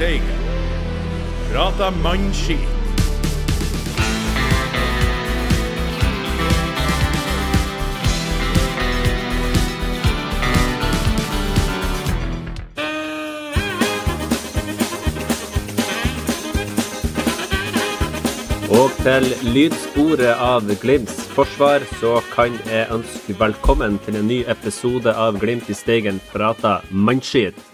Steigen. Prata mannskit. Og til lydsporet av Glimts forsvar så kan jeg ønske velkommen til en ny episode av Glimt i Steigen prata mannskit.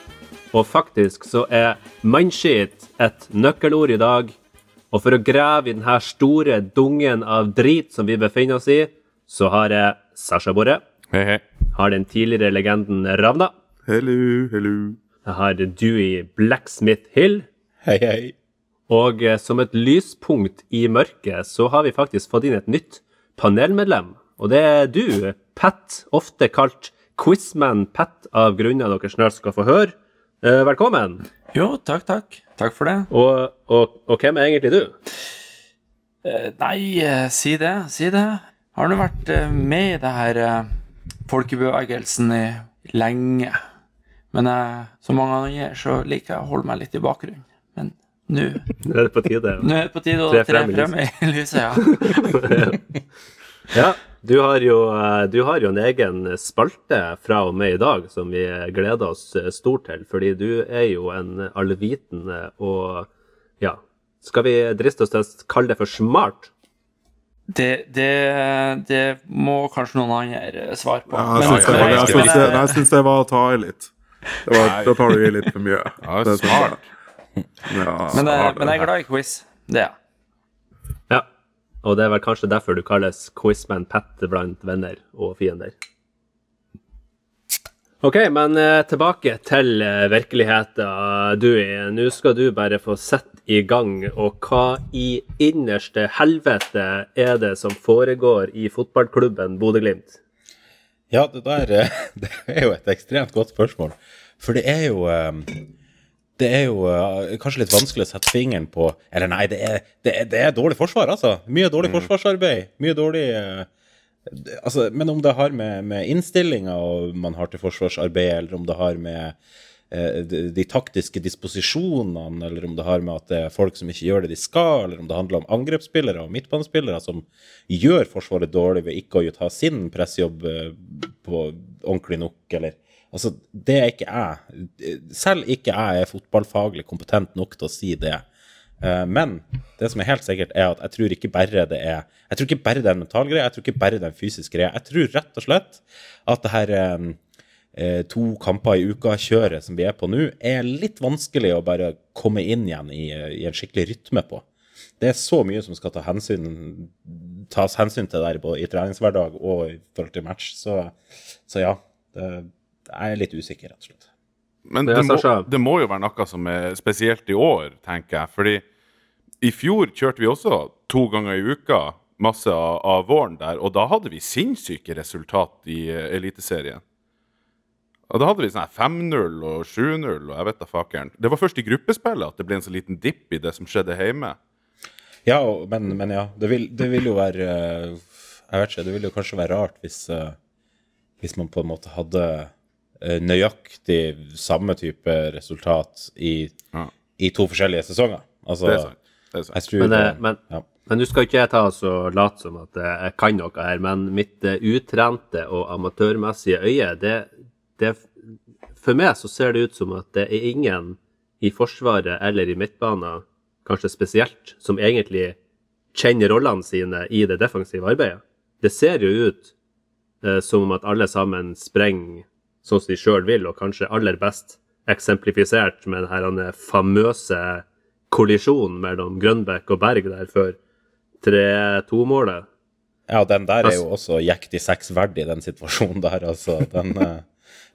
Og faktisk så er mannskit et nøkkelord i dag. Og for å grave i denne store dungen av drit som vi befinner oss i, så har jeg Sasha Borre. Hei, hei. Har den tidligere legenden Ravna. Hello, hello. Jeg har Dewey Blacksmith Hill. Hei, hei. Og eh, som et lyspunkt i mørket, så har vi faktisk fått inn et nytt panelmedlem. Og det er du, Pat, ofte kalt Quizman Pat, av grunner dere snart skal få høre. Eh, velkommen. Jo, takk, takk. Takk for det. Og, og, og hvem er egentlig du? Eh, nei, eh, si det, si det. Har nå vært med i det her folkebevegelsen i lenge. Men jeg, som mange andre så liker jeg å holde meg litt i bakgrunnen. Men nå er det på tide. nå er det på tide å Tre frem i lyset, ja. Ja, du har, jo, eh, du har jo en egen spalte fra og med i dag som vi gleder oss eh, stort til, fordi du er jo en allvitende og ja, skal vi driste oss til å kalle det for smart? Det, det, det må kanskje noen andre svare på. Ja, jeg Men- syns det, var- jeg jeg- det, jeg syns det var å ta i litt. Det var, da tar du i litt for mye. Ja, Det synes smart. Ja, men, eh, smart, men jeg er glad i quiz. Det er jeg. Og det er vel kanskje derfor du kalles Quizman Pat blant venner og fiender. Ok, men eh, tilbake til eh, virkeligheten, Dewey. Nå skal du bare få sette i gang. Og hva i innerste helvete er det som foregår i fotballklubben Bodø-Glimt? Ja, det der eh, det er jo et ekstremt godt spørsmål. For det er jo eh, Det er jo uh, kanskje litt vanskelig å sette fingeren på Eller nei, det er, det er, det er dårlig forsvar, altså. Mye dårlig forsvarsarbeid. Mye dårlig uh, det- Altså, men om det har med, med innstillinga man har til forsvarsarbeid, eller om det har med uh, de, de taktiske disposisjonene, eller om det har med at det er folk som ikke gjør det de skal, eller om det handler om angrepsspillere og midtbanespillere som gjør Forsvaret dårlig ved ikke å ta sin pressjobb på ordentlig nok, eller Altså, det er ikke jeg. Selv ikke jeg er fotballfaglig kompetent nok til å si det. Eh, Men det som er helt sikkert, er at jeg tror ikke bare det er Jeg tror ikke bare det er en mental greie, jeg tror ikke bare det er en fysisk greie. Jeg tror rett og slett at det her eh, eh, to kamper i uka-kjøret som vi er på nå, er litt vanskelig å bare komme inn igjen i, i en skikkelig rytme på. Det er så mye som skal ta hensyn, tas hensyn til der både i treningshverdag og i forhold til match. Så, så ja, det, jeg er litt usikker, rett og slett. Men det, det må, det må jo være noe som er spesielt i år, tenker jeg. Fordi i fjor kjørte vi også to ganger i uka masse av, av våren der, og da hadde vi sinnssyke resultat i uh, Eliteserien. Og da hadde vi sånn her 5-0 og 7-0 og jeg vet da fakeren. Det var først i gruppespillet at det ble en sånn liten dipp i det som skjedde hjemme. Ja, men, men ja, det vil, det vil jo være eh, Jeg vet ikke, det vil jo kanskje være rart hvis, eh, hvis man på en måte hadde nøyaktig samme type resultat i, Ja. i to forskjellige sesonger. Altså, Det er sant. Det er sant. Men, det, eh, men, ja. men nå skal ikke jeg ta så late som at eh, jeg kan noe her, men mitt eh, utrente og amatørmessige øye, det, det For meg så ser det ut som at det er ingen i Forsvaret eller i midtbanen, kanskje spesielt, som egentlig kjenner rollene sine i det defensive arbeidet. Det ser jo ut eh, som om at alle sammen sprenger sånn som de sjøl vil, og kanskje aller best eksemplifisert med den denne famøse kollisjonen mellom Grønbæk og Berg der før 3-2-målet. ja, den der er jo også jektig sexverdig, den situasjonen der. Altså, den uh,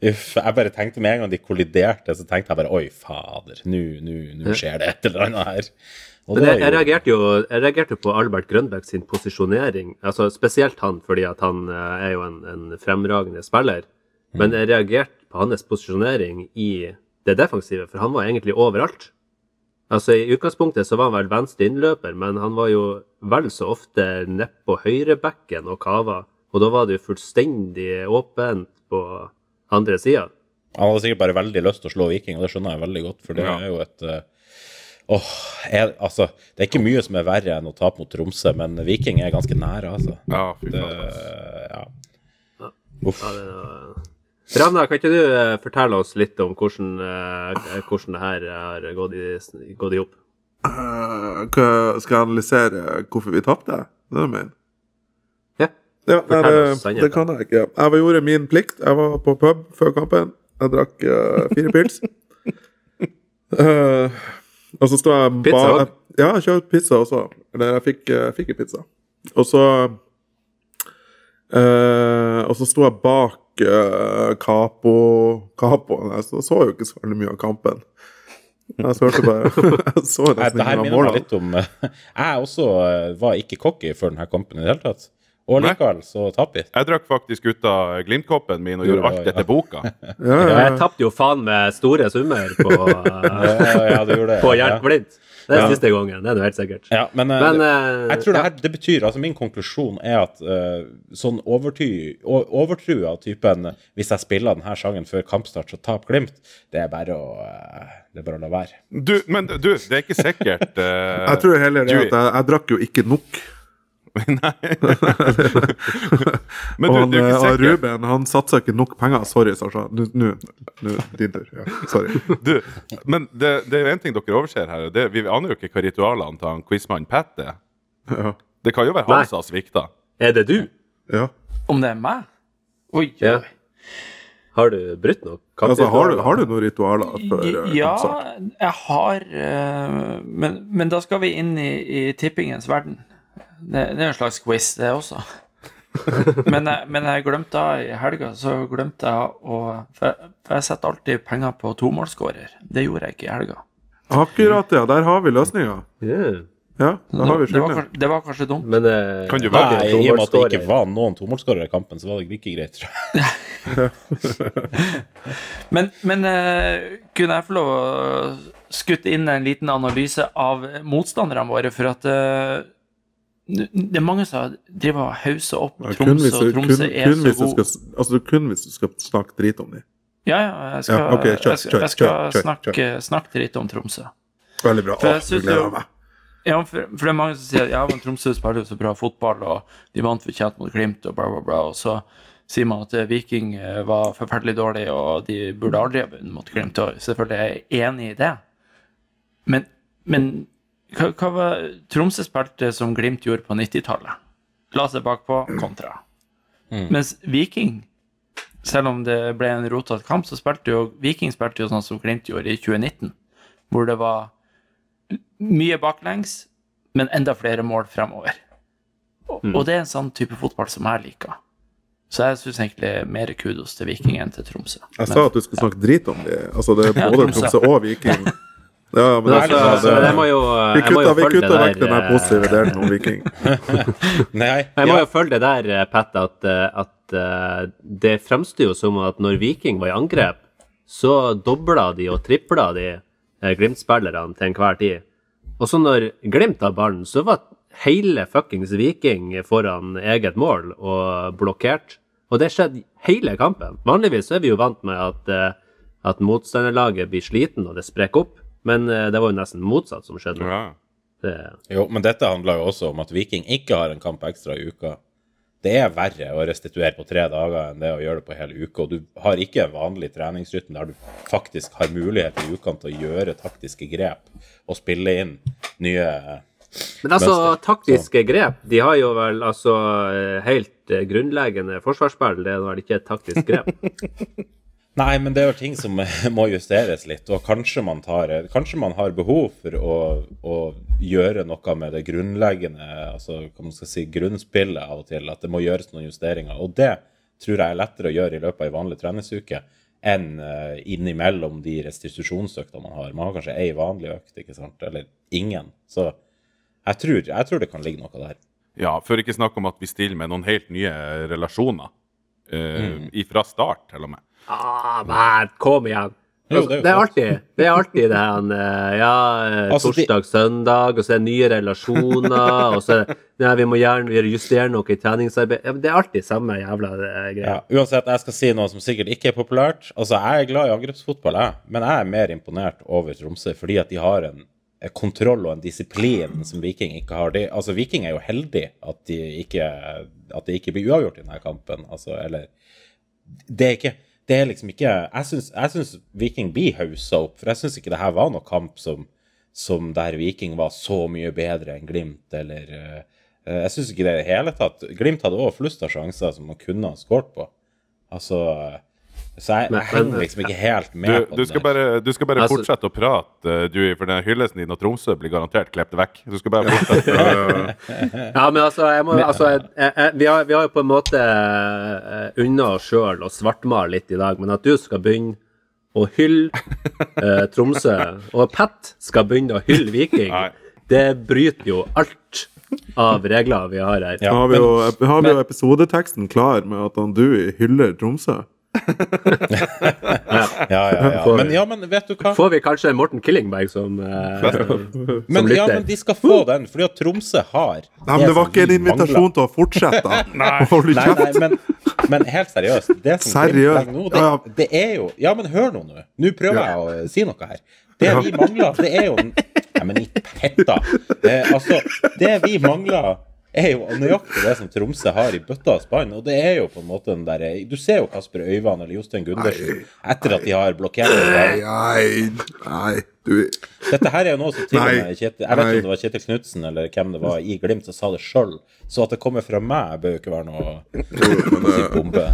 Uff, jeg bare tenkte med en gang de kolliderte, så tenkte jeg bare oi, fader, nå skjer det et eller annet her. Og Men jeg, jeg, reagerte jo, jeg reagerte på Albert Grønbæk sin posisjonering. altså Spesielt han, fordi at han eh, er jo en, en fremragende spiller. Men jeg reagerte på hans posisjonering i det defensive, for han var egentlig overalt. Altså I utgangspunktet så var han vel venstre innløper, men han var jo vel så ofte nedpå høyrebekken og kava. Og da var det jo fullstendig åpent på andre sida. Han hadde sikkert bare veldig lyst til å slå Viking, og det skjønner jeg veldig godt, for det Ja. er jo et eh, Åh, jeg, altså, Det er ikke mye som er verre enn å tape mot Tromsø, men Viking er ganske nære, altså. Ja, fy Det, faen. ja. Uff. Ja, det er- Ravna, kan ikke du eh, fortelle oss litt om hvordan, eh, hvordan det her har gått i, gått i opp? Eh, skal jeg analysere hvorfor vi tapte? Det er det du mener? Ja. Ja, nei, det, det kan jeg ikke. Jeg gjorde min plikt. Jeg var på pub før kampen. Jeg drakk uh, fire pils. uh, og så sto jeg Pizza òg? Ja, jeg kjøpte pizza også. Eller jeg fikk, jeg fikk en pizza. Og så eh, Og så sto jeg bak uh, Capo Capoen. Jeg så, så jo ikke så veldig mye av kampen. Jeg så hørte bare Jeg så nesten ingen av målene. litt om eh, Jeg også eh, var ikke cocky før denne kampen i det hele tatt. Og likevel så taper vi. Jeg drakk faktisk ut av Glimt-koppen min og gjorde alt etter boka. Ja, ja, Jeg ja. tapte jo faen med store summer på, eh, Ja, ja, du gjorde det. på ja. Jernt Blindt. Det er Ja. siste gangen, det er det helt sikkert. Ja, men, eh, Men det, eh, jeg tror det her, det betyr, altså min konklusjon er at uh, sånn overty, o- overtro av typen hvis jeg spiller denne sangen før kampstart, så tap Glimt, det er bare å, uh, det er bare å la være. Du, men du, det er ikke sikkert Uh, Jeg tror heller det at jeg, jeg drakk jo ikke nok. Men og du, han, du er eh, ikke og Ruben han satsa ikke nok penger. Sorry, Sasha. Nå, din tur. Ja, sorry. du, Men det, det er jo en ting dere overser her. Det, vi aner jo ikke hva ritualene til han quizmannen Pat er. Ja. Det kan jo være Nei. han som har svikta. Er det du? ja. Om det er meg? Oi, Ja. Har du brutt noe? Altså, har, du, har du noen ritualer før eh, Ja, jeg har eh, men, men da skal vi inn i, i tippingens verden. Det, det er en slags quiz, det også. Men jeg, men jeg glemte da i helga, så glemte jeg å For jeg, for jeg setter alltid penger på tomålsskårer. Det gjorde jeg ikke i helga. Akkurat, ja. Der har vi løsninga. Ja. Ja, da har vi Det var, det var kanskje dumt. Men eh, Kan du velge Nei, I og med at det ikke var noen tomålsskårere i kampen, så var det ikke greit, tror jeg. Men, men eh, kunne jeg få lov å skutte inn en liten analyse av motstanderne våre, for at eh, det er mange som driver og hauser opp Ja, hvis Tromsø, du, og Tromsø kun, er kun så god. skal, altså, kun hvis du skal snakke drit om dem. Ja, ja, jeg skal, Ja, okay, kjør, jeg skal, jeg skal kjør, kjør, snakke, snakke litt om Tromsø. Veldig bra. For Å, jeg gleder meg. Ja, for, for det er mange som sier at ja, men Tromsø spiller jo så bra fotball, og de vant fortjent mot Glimt, og bla, bla, bla. Og så sier man at eh, Viking eh, var forferdelig dårlig, og de burde aldri ha vunnet mot Glimt. Og selvfølgelig er jeg enig i det. Men, men hva, hva var Tromsø spilte som Glimt gjorde på 90-tallet? La seg bakpå, kontra. Mens Viking, selv om det ble en rotete kamp, så spilte jo Viking spilte jo sånn som Glimt gjorde i 2019, hvor det var mye baklengs, men enda flere mål fremover. Og, og det er en sånn type fotball som jeg liker. Så jeg syns egentlig mer kudos til Viking enn til Tromsø. Jeg sa at du skulle snakke drit om dem. Altså, det er både Tromsø. Tromsø og Viking. Ja, men altså, altså, det, jeg må jo, vi kutter kutta, vi følge kutta det vekk den der, positive delen om Viking. Nei, Jeg må ja. jo følge det der, eh, Pat, at, eh, at eh, det fremstår jo som at når Viking var i angrep, så dobla de og tripla de eh, Glimt-spillerne til enhver tid. Og så når Glimt har ballen, så var hele fuckings Viking foran eget mål og blokkert. Og det skjedde hele kampen. Vanligvis er vi jo vant med at, eh, at motstanderlaget blir sliten og det sprekker opp, men eh, det var jo nesten motsatt som skjedde. Ja. Det, Jo, men dette handler jo også om at Viking ikke har en kamp ekstra i uka. Det er verre å restituere på tre dager enn det å gjøre det på hele uka. Og du har ikke en vanlig treningsrytme der du faktisk har mulighet i ukene til å gjøre taktiske grep og spille inn nye Men altså, mønster. taktiske grep De har jo vel altså eh, helt eh, grunnleggende forsvarsspill. Det er vel ikke et taktisk grep. Nei, men det er jo ting som må justeres litt, og kanskje man, tar, kanskje man har behov for å, å gjøre noe med det grunnleggende, altså hva man skal si, grunnspillet av og til, at det må gjøres noen justeringer. Og det tror jeg er lettere å gjøre i løpet av en vanlig treningsuke enn eh, innimellom de restitusjonsøktene man har. Man har kanskje ei vanlig økt, ikke sant, eller ingen. Så jeg tror, jeg tror det kan ligge noe der. ja, for ikke snakk om at vi stiller med noen helt nye relasjoner. Uh, Fra start, til og med. Ah, man, kom igjen! Jo, Altså, det er det, er alltid, det er alltid det her eh, Ja, eh, Altså, torsdag, søndag, og så er det nye relasjoner, og så er det Nei, vi må gjerne justere noe i treningsarbeid. Ja, det er alltid samme jævla eh, greia. Ja, uansett, jeg skal si noe som sikkert ikke er populært. Altså, Jeg er glad i angrepsfotball, jeg. Men jeg er mer imponert over Tromsø fordi at de har en, en kontroll og en disiplin som Viking ikke har. De, altså, Viking er jo heldig at de ikke, at det ikke blir uavgjort i denne kampen. Altså, eller Det er ikke det er liksom ikke Jeg syns, Viking blir haussa opp, for jeg syns ikke det her var noen kamp som, som der Viking var så mye bedre enn Glimt, eller eh, Jeg syns ikke det i det hele tatt. Glimt hadde òg flust av sjanser som man kunne ha skåret på. Altså eh, Så jeg, jeg henger liksom ikke helt med Du, på du, skal det. bare, du skal bare Altså- fortsette å prate, eh, Dewey, for den hyllesten din av Tromsø blir garantert klept vekk. Du skal bare fortsette. Ja, men altså, jeg må, altså jeg, jeg, jeg, vi, har, vi har jo på en måte uh, unna oss sjøl å svartmale litt i dag, men at du skal begynne å hylle eh, Tromsø, og Pat skal begynne å hylle Viking, det bryter jo alt av regler vi har her. Ja, har vi, men- jo, har vi jo episodeteksten klar med at han Dewey hyller Tromsø. Ja, ja, ja. Får- Men ja, men vet du hva? Får vi kanskje Morten Killingberg som, eh, som Men, ja, men de skal få den, fordi at Tromsø har Nei, men det var ikke en invitasjon mangler. til å fortsette. nei. Nei, nei, men, men helt seriøst. Det som Seriøst? Nå, det, det er jo Ja, men hør nå, nå. Nå prøver jeg å si noe her. Det vi mangler, det er jo Nei, men i petta. Eh, altså, det vi mangler, er jo nøyaktig det som Tromsø har i bøtta og spann. Og det er jo på en måte den derre Du ser jo Kasper Øyvand eller Jostein Gundersen etter at de har blokkert Nei, det. nei, nei, du Dette her er jo noe som til og med Kjetil Jeg vet ikke om det var Kjetil Knutsen eller hvem det var i Glimt som sa det sjøl. Så at det kommer fra meg, bør jo ikke være noe si bombe.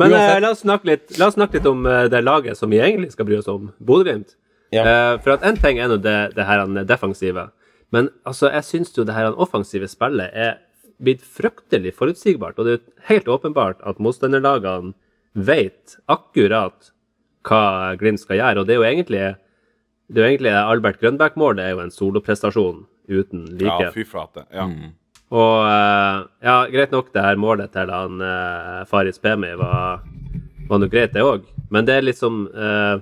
Men eh, la, oss snakke litt, la oss snakke litt om eh, det laget som vi egentlig skal bry oss om, Bodø-Glimt. Ja. Eh, for at en ting er nå det, det her han defensive, men altså, jeg syns jo det her offensive spillet er blitt fryktelig forutsigbart, og det er jo helt åpenbart at motstanderlagene vet akkurat hva Glimt skal gjøre, og det er jo egentlig det er jo egentlig Albert Grønbæk-målet er jo en soloprestasjon uten Ja, fy flate. Ja. Og eh, ja, greit nok det her målet til han uh, Faris Pemi var, var nå greit, det òg. Men det er liksom eh,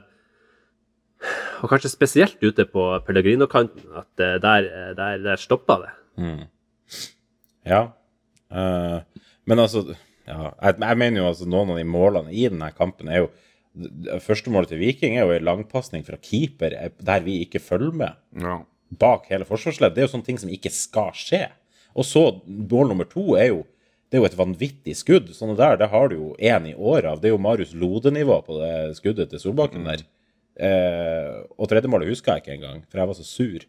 Og kanskje spesielt ute på Pellegrino-kanten, at eh, der, eh, der, der stoppa det. Ja. Uh, men altså ja, jeg, jeg mener jo altså noen av de målene i denne kampen er jo Første målet til Viking er jo en langpasning fra keeper der vi ikke følger med Ja. bak hele forsvarsleddet. Det er jo sånne ting som ikke skal skje. Og så mål nummer to er jo det er jo et vanvittig skudd. Sånne der det har du jo én i året av. Det er jo Marius Lode-nivå på det skuddet til Solbakken der. Eh, og tredjemålet huska jeg ikke engang, for jeg var så sur.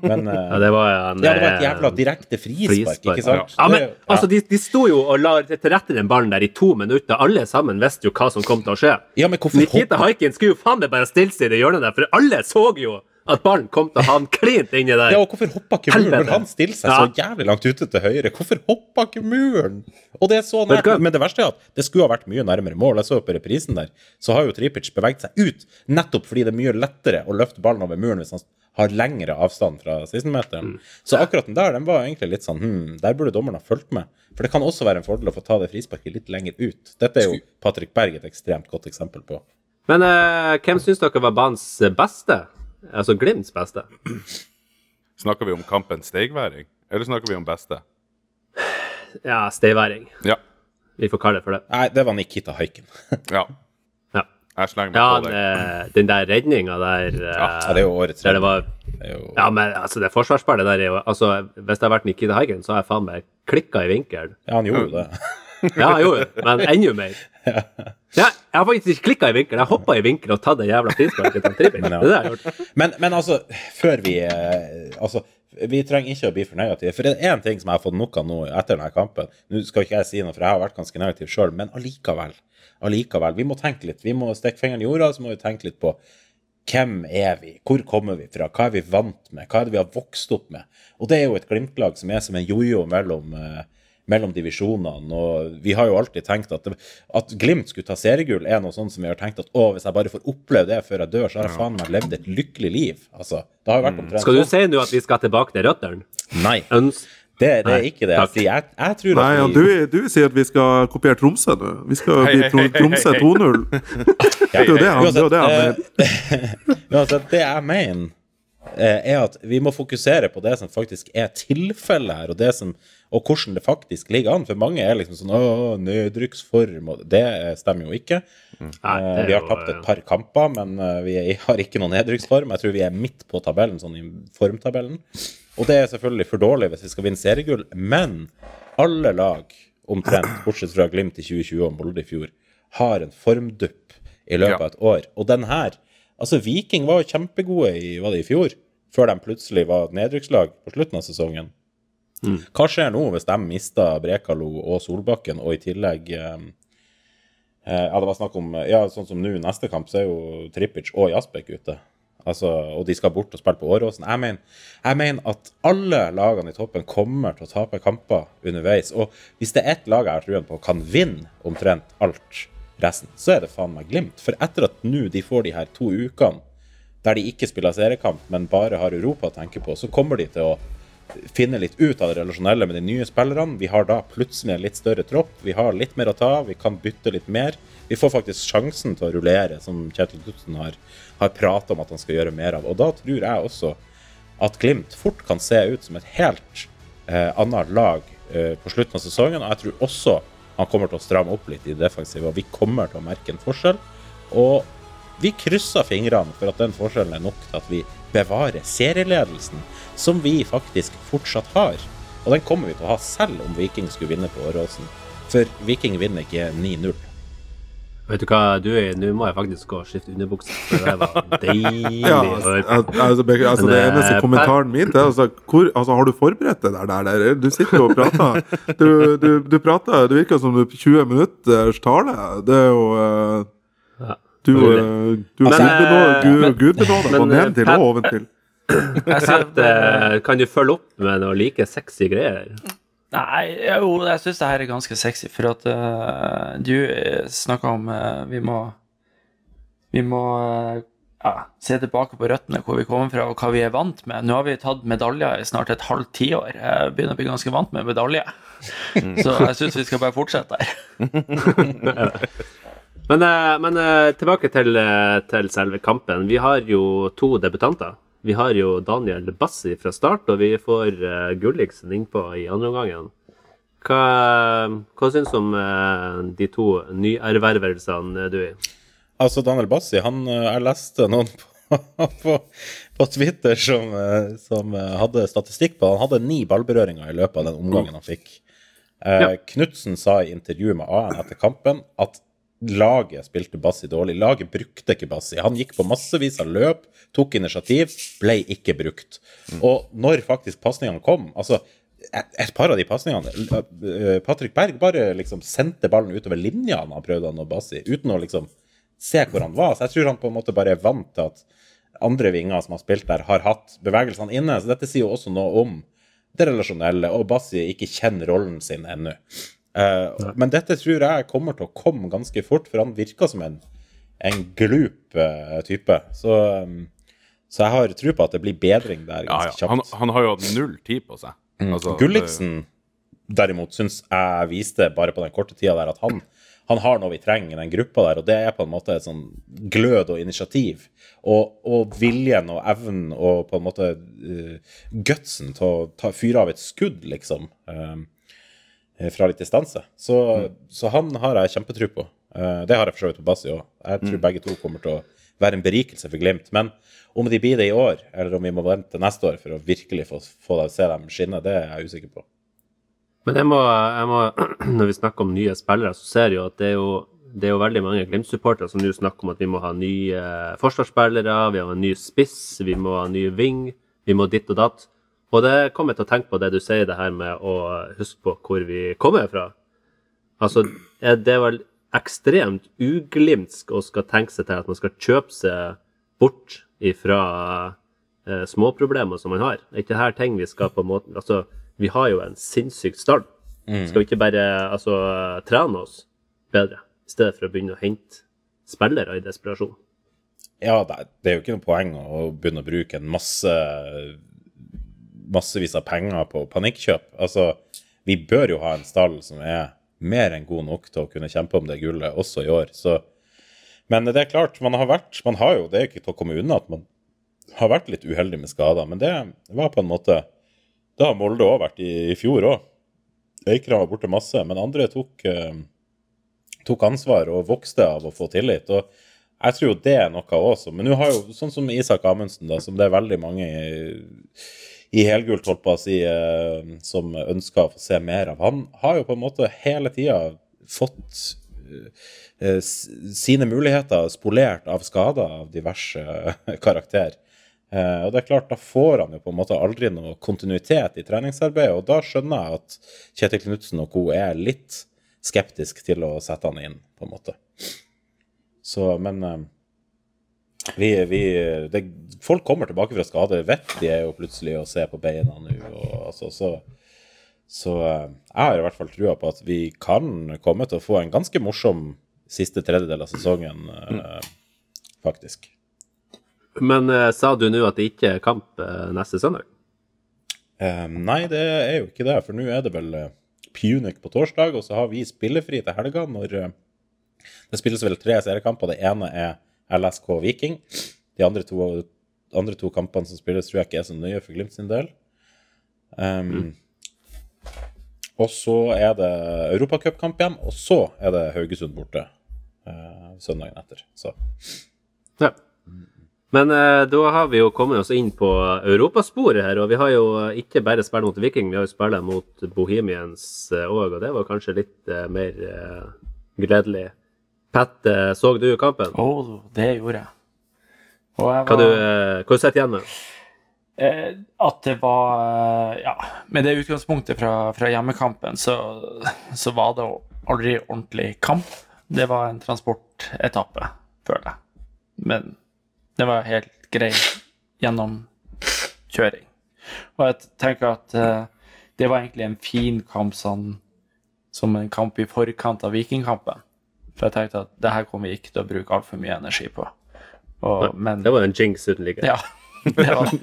Men eh, Ja, det var en, Ja, det var et eh, jævla direkte frispark, frispark, ikke sant? Ja, men Det- altså, de, de sto jo og la til rette den ballen der i to minutter. Alle sammen visste jo hva som kom til å skje. ja, men hvorfor Nikita Haikin skulle jo faen meg bare stille seg i det hjørnet der, for alle så jo at ballen kom til å havne klint inni der. ja, og hvorfor hoppa ikke muren når han stiller seg Ja. så jævlig langt ute til høyre? Hvorfor hoppa ikke muren? Og det er så nært. Men det verste er at det skulle ha vært mye nærmere mål. Jeg så på reprisen der, så har jo Tripic beveget seg ut, nettopp fordi det er mye lettere å løfte ballen over muren hvis han har lengre avstand fra 16-meteren. Så akkurat den der, den var egentlig litt sånn hm, der burde dommeren ha fulgt med. For det kan også være en fordel å få ta det frisparket litt lenger ut. Dette er jo Patrick Berg et ekstremt godt eksempel på. Men eh, hvem syns dere var banens beste? Altså Glimts beste? Snakker vi om kampens steigværing, eller snakker vi om beste? Ja, steigværing. Ja. Vi får kalle det for det. Nei, det var Nikita Haiken. Ja. Ja, Jeg slenger meg ja på deg. det, den der redninga der eh, Ja, det er jo årets redning. det var jo... Ja, men altså, det forsvarsspillet der er jo Altså, hvis det hadde vært Nikita Haiken, så har jeg faen meg klikka i vinkel. Ja, han gjorde jo det. Ja, han gjorde det, men enda mer. Ja, jeg har faktisk ikke klikka i vinkel. Jeg hoppa i vinkel og tatt det jævla frisparket til Tripic. Men. Men, men altså, før vi eh, Altså, vi trenger ikke å bli for negative. For det er én ting som jeg har fått nok av nå etter denne kampen. Nå skal ikke jeg si noe, for jeg har vært ganske negativ sjøl, men allikevel. Allikevel. Vi må tenke litt. Vi må stikke fingeren i jorda, så må vi tenke litt på hvem er vi? Hvor kommer vi fra? Hva er vi vant med? Hva er det vi har vokst opp med? Og det er jo et Glimt-lag som er som en jojo mellom, eh, mellom divisjonene. Og vi har jo alltid tenkt at, det, at Glimt skulle ta seriegull, er noe sånt som vi har tenkt at å, hvis jeg bare får oppleve det før jeg dør, så har jeg faen meg levd et lykkelig liv. Altså, det har jo vært omtrent Skal du sånn. si nå at vi skal tilbake til røttene? Nei. Øns Det, det er ikke det jeg sier. Jeg, jeg tror Nei, at ja, vi du, du sier at vi skal kopiere Tromsø nå. Vi skal bli Tromsø 2-0. Det er jo det han- det er det han uansett, eh, det jeg mener, eh, er at vi må fokusere på det som faktisk er tilfellet her, og, det som, og hvordan det faktisk ligger an. For mange er liksom sånn Å, nedrykksform og Det stemmer jo ikke. Nei, Eh, er vi har tapt et par kamper, men eh, vi har ikke noen nedrykksform. Jeg tror vi er midt på tabellen, sånn i formtabellen. Og det er selvfølgelig for dårlig hvis vi skal vinne seriegull, men alle lag, omtrent, bortsett fra Glimt i 2020 og Molde i fjor, har en formdupp i løpet Ja. av et år. Og den her Altså, Viking var jo kjempegode i, var det i fjor, før de plutselig var nedrykkslag på slutten av sesongen. Hva skjer nå hvis de mister Brekalo og Solbakken, og i tillegg eh, eh, Ja, det var snakk om Ja, sånn som nå, neste kamp, så er jo Trippic og Jasbekk ute. Altså, og de skal bort og spille på Åråsen. Jeg mener, jeg mener at alle lagene i toppen kommer til å tape kamper underveis. Og hvis det er ett lag jeg har troen på kan vinne omtrent alt resten, så er det faen meg Glimt. For etter at nå de får de her to ukene der de ikke spiller seriekamp, men bare har Europa å tenke på, så kommer de til å finne litt ut av det relasjonelle med de nye spillerne. Vi har da plutselig en litt større tropp. Vi har litt mer å ta av. Vi kan bytte litt mer. Vi får faktisk sjansen til å rullere, som Kjetil Knutsen har, har pratet om at han skal gjøre mer av. Og da tror jeg også at Glimt fort kan se ut som et helt eh, annet lag eh, på slutten av sesongen. Og jeg tror også han kommer til å stramme opp litt i det defensive, og vi kommer til å merke en forskjell. Og vi krysser fingrene for at den forskjellen er nok til at vi bevarer serieledelsen, som vi faktisk fortsatt har. Og den kommer vi til å ha selv om Viking skulle vinne på Åråsen. For Viking vinner ikke 9-0. Vet du hva, du er Nå må jeg faktisk gå og skifte underbukse, for det var deilig Ja, å høre på. al- altså, altså, det eh, eneste kommentaren min til altså, hvor, altså, Har du forberedt deg der, der, der? Du sitter jo og prater. Du, du, du prater Det virker som du er 20 minutters tale. Det er jo uh, Ja. Du, Veldig. du, du Men, gudbenåder eh, ned til og men, eh, Jeg ser, eh, kan du følge opp med noe like sexy greier? Nei, jo, jeg syns det her er ganske sexy, for at uh, du snakka om uh, vi må Vi må uh, ja, se tilbake på røttene, hvor vi kommer fra og hva vi er vant med. Nå har vi tatt medaljer i snart et halvt tiår. Jeg begynner å bli ganske vant med medalje. Så jeg syns vi skal bare fortsette her. Men, eh, men eh, tilbake til, eh, til selve kampen. Vi har jo to debutanter. Vi har jo Daniel Bassi fra start, og vi får uh, Gulliksen innpå i andre omgangen. Hva, hva syns du om uh, de to nyervervelsene, du? Altså, Daniel Bassi, han eh, Jeg leste noen på, på, på Twitter som, eh, som eh, hadde statistikk på Han hadde ni ballberøringer i løpet av den omgangen han fikk. Uh, Ja. Knutsen sa i intervjuet med AN etter kampen at laget spilte Bassi dårlig. Laget brukte ikke Bassi. Han gikk på massevis av løp, tok initiativ, ble ikke brukt. Og når faktisk pasningene kom altså et, et par av de pasningene eh, Patrick Berg bare liksom sendte ballen utover linja når han prøvde å nå Bassi, uten å liksom se hvor han var. Så jeg tror han på en måte bare er vant til at andre vinger som har spilt der, har hatt bevegelsene inne. Så dette sier jo også noe om det relasjonelle, og Bassi ikke kjenner rollen sin ennå. Eh, men dette tror jeg kommer til å komme ganske fort, for han virker som en, en glup uh, type. Så, um, så jeg har tro på at det blir bedring der ganske ja. ja. kjapt. han har jo hatt null tid på seg. Altså, Gulliksen derimot syns jeg viste bare på den korte tida der at han, han har noe vi trenger i den gruppa der, og det er på en måte et sånn glød og initiativ. Og, og viljen og evnen og på en måte uh, gutsen til å ta, fyre av et skudd, liksom, um, fra litt distanse. Så, så han har jeg kjempetro på. Uh, det har jeg for så vidt på Bassi òg. Jeg tror begge to kommer til å være en berikelse for Glimt. Men om de blir det i år, eller om vi må vente neste år for å virkelig få, få se dem skinne, det er jeg usikker på. Men jeg må, jeg må, når vi snakker om nye spillere, så ser jeg jo at det er jo, det er jo veldig mange Glimt-supportere som nå snakker om at vi må ha nye forsvarsspillere, vi må ha en ny spiss, vi må ha ny ving, vi må ditt og datt. Og det kommer jeg til å tenke på det du sier, det her med å huske på hvor vi kommer fra. Altså, er det vel ekstremt uglimtsk å skal tenke seg til at man skal kjøpe seg bort ifra eh, småproblemer som man har. Det er ikke her ting vi skal på en måte Altså, vi har jo en sinnssyk start. Skal vi ikke bare altså, trene oss bedre, i stedet for å begynne å hente spillere i desperasjon? Ja, det er, det er jo ikke noe poeng å begynne å bruke en masse massevis av penger på panikkjøp. Altså, vi bør jo ha en stall som er mer enn god nok til å kunne kjempe om det gullet også i år. Så, men det er klart, man har vært man har jo, Det er ikke til å komme unna at man har vært litt uheldig med skader, men det var på en måte Det har Molde òg vært i, i fjor òg. Eikram var borte masse, men andre tok, eh, tok ansvar og vokste av å få tillit. og jeg tror jo det er noe også. Men nå har jo, sånn som Isak Amundsen, da, som det er veldig mange i, i helgult, holdt på si, eh, som ønsker å få se mer av. Han har jo på en måte hele tida fått eh, sine muligheter spolert av skader av diverse eh, karakter. Eh, og det er klart, da får han jo på en måte aldri noe kontinuitet i treningsarbeidet, og da skjønner jeg at Kjetil Knutsen og co. er litt skeptisk til å sette han inn, på en måte. Så, men eh, vi, vi det, Folk kommer tilbake fra skade. Vet de er jo plutselig å se på beina nå. Og, altså, så så eh, jeg har i hvert fall trua på at vi kan komme til å få en ganske morsom siste tredjedel av sesongen, eh, faktisk. Men eh, sa du nå at det ikke er kamp neste søndag? Eh, nei, det er jo ikke det, for nå er det vel Punic på torsdag, og så har vi spillefri til helga når Det spilles vel tre seriekamper. Det ene er LSK Viking. De andre to, andre to kampene som spilles, tror jeg ikke er så nøye for Glimt sin del. Um, Og så er det europacupkamp igjen, og så er det Haugesund borte uh, søndagen etter. Så Ja. Men eh, da har vi jo kommet oss inn på europasporet her, og vi har jo eh, ikke bare spilt mot Viking, vi har jo spilt mot Bohemians òg, og det var kanskje litt eh, mer eh, gledelig. Pat, eh, så du kampen? Å, det gjorde jeg. Og jeg var, sitter hva du igjen med? eh, at det var eh, Ja, med det utgangspunktet fra, fra hjemmekampen, så, så var det aldri ordentlig kamp. Det var en transportetappe, føler jeg. Men det var helt grei gjennomkjøring. Og jeg tenker at eh, det var egentlig en fin kamp sånn, som en kamp i forkant av Vikingkampen. For jeg tenkte at det her kommer vi ikke til å bruke altfor mye energi på. Og, men Det var jo en jinx uten like. ja, det var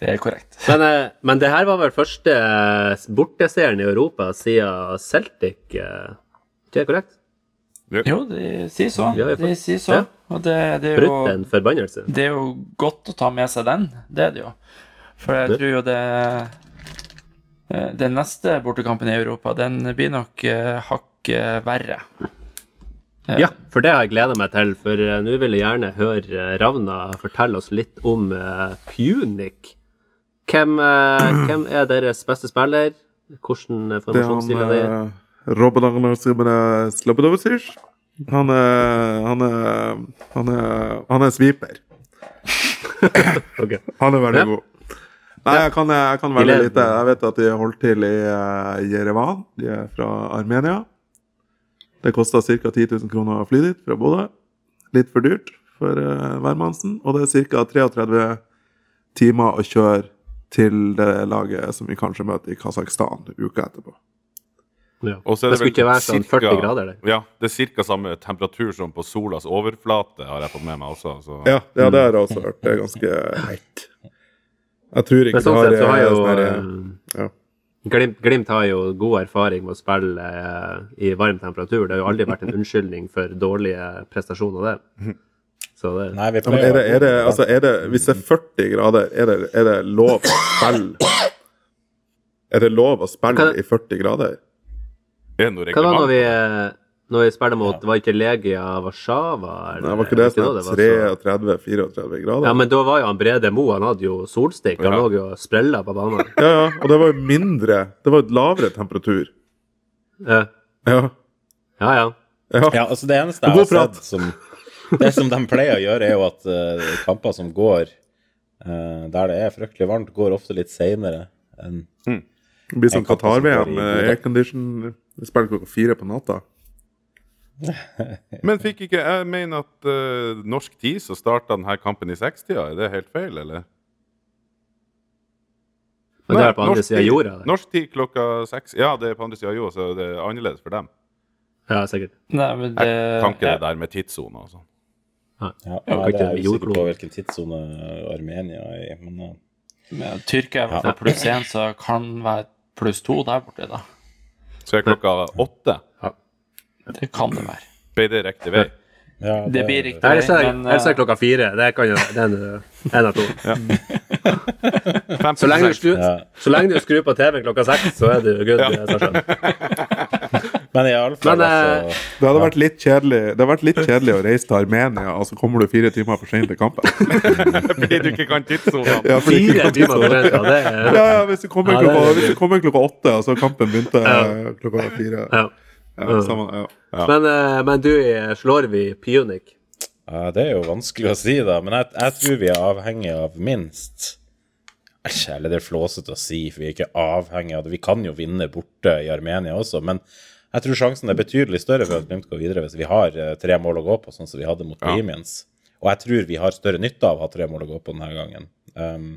Det er korrekt. Men, eh, men det her var vel første eh, borteseieren i Europa siden Celtic, eh, er det korrekt? Jo, de sier så. De sier så. Og det, det, er Brutt jo, en forbannelse. det er jo godt å ta med seg den. Det er det jo. For jeg tror jo det Den neste bortekampen i Europa, den blir nok uh, hakket verre. Eh, Ja, for det har jeg gleda meg til. For eh, nå vil jeg gjerne høre eh, Ravna fortelle oss litt om Punic. Hvem, eh, hvem er deres beste spiller? Hvordan eh, er formasjonsstil er det? eh, Robin Agnar Simene Han er Han er Han er, han er sweeper. okay. Han er veldig Ja. god. Nei, jeg kan, jeg kan veldig lite. Jeg vet at de holdt til i uh, Jerevan. De er fra Armenia. Det kosta ca. 10 000 kroner å fly dit fra Bodø. Litt for dyrt for uh, hvermannsen. Og det er ca. 33 timer å kjøre til det laget som vi kanskje møter i Kasakhstan uka etterpå. Ja. Og så er Det skulle ikke være sånn cirka- 40 grader eller? Ja, det er ca. samme temperatur som på solas overflate, har jeg fått med meg også. Så. Ja, ja det har jeg også hørt. Det er ganske hett. Jeg tror ikke Men sånn det sett så har har jo sånn eh, ja. Glimt, Glimt har jo god erfaring med å spille eh, i varm temperatur. Det har jo aldri vært en unnskyldning for dårlige prestasjoner, det. Så det Nei, vi Ja, er det, er det, altså, er det, hvis det er 40 grader, er det, er det lov å spille Er det lov å spille i 40 grader? Er det noe Hva var det når vi, eh, når jeg spiller mot Var ikke Legia Warszawa? eller- Nei, var ikke det sånn det var så- 33-34 grader? Ja, men da var jo han Brede Mo, han hadde jo solstikk. Han Ja. lå jo og sprella på banen. Ja, ja, og det var jo mindre Det var jo lavere temperatur. Ja, Ja. ja. ja. ja. Ja, altså det eneste jeg har sett som Det som de pleier å gjøre, er jo at uh, kamper som går uh, der det er fryktelig varmt, går ofte litt seinere enn Det blir som Qatar-VM med aircondition. Vi spiller klokka fire på natta. Men fikk ikke Jeg mener at uh, norsk tid så starta denne kampen i 60-tida. Er det helt feil, eller? Men det er på andre sida av jorda. Eller? Norsk tid klokka seks. Ja, det er på andre sida av jorda, så det er annerledes for dem. Ja, sikkert. Nei, men det Jeg kan ikke det der med tidssoner og sånn. Ja, Ja, nei, det er jeg jordklode. på hvilken tidssone Armenia er i, men eh, med Tyrkia er hvert pluss én, så kan være pluss to der borte, da. Så er klokka åtte. Det kan det være. Ble det riktig vei? Ja, Det blir riktig. Er ellers er det klokka fire. Det kan jo det er en, en av to. Så lenge, du Ja. så lenge du skrur på TV-en klokka seks, så er du good. Ja. Men iallfall, Men, eh, altså Det hadde vært litt kjedelig Det hadde vært litt kjedelig å reise til Armenia, og så kommer du fire timer for sent til kampen. Fordi du ikke kan tidssonene. Ja, Fire timer på sent, ja. Det er Ja, ja, hvis du kommer Ja, er- klokka, hvis du kommer klokka åtte, og så kampen begynte eh, klokka fire. ja. Ja, samme, ja. Men, eh, men du, slår vi Pionic? Ja, det er jo vanskelig å si, da. Men jeg, jeg tror vi er avhengig av minst Æsj, eller det er flåsete å si, for vi er ikke avhengig av det. Vi kan jo vinne borte i Armenia også, men jeg tror sjansen er betydelig større for at Glimt går videre hvis vi har eh, tre mål å gå på, sånn som vi hadde mot Ja. Bohemians. Og jeg tror vi har større nytte av å ha tre mål å gå på denne gangen. Um,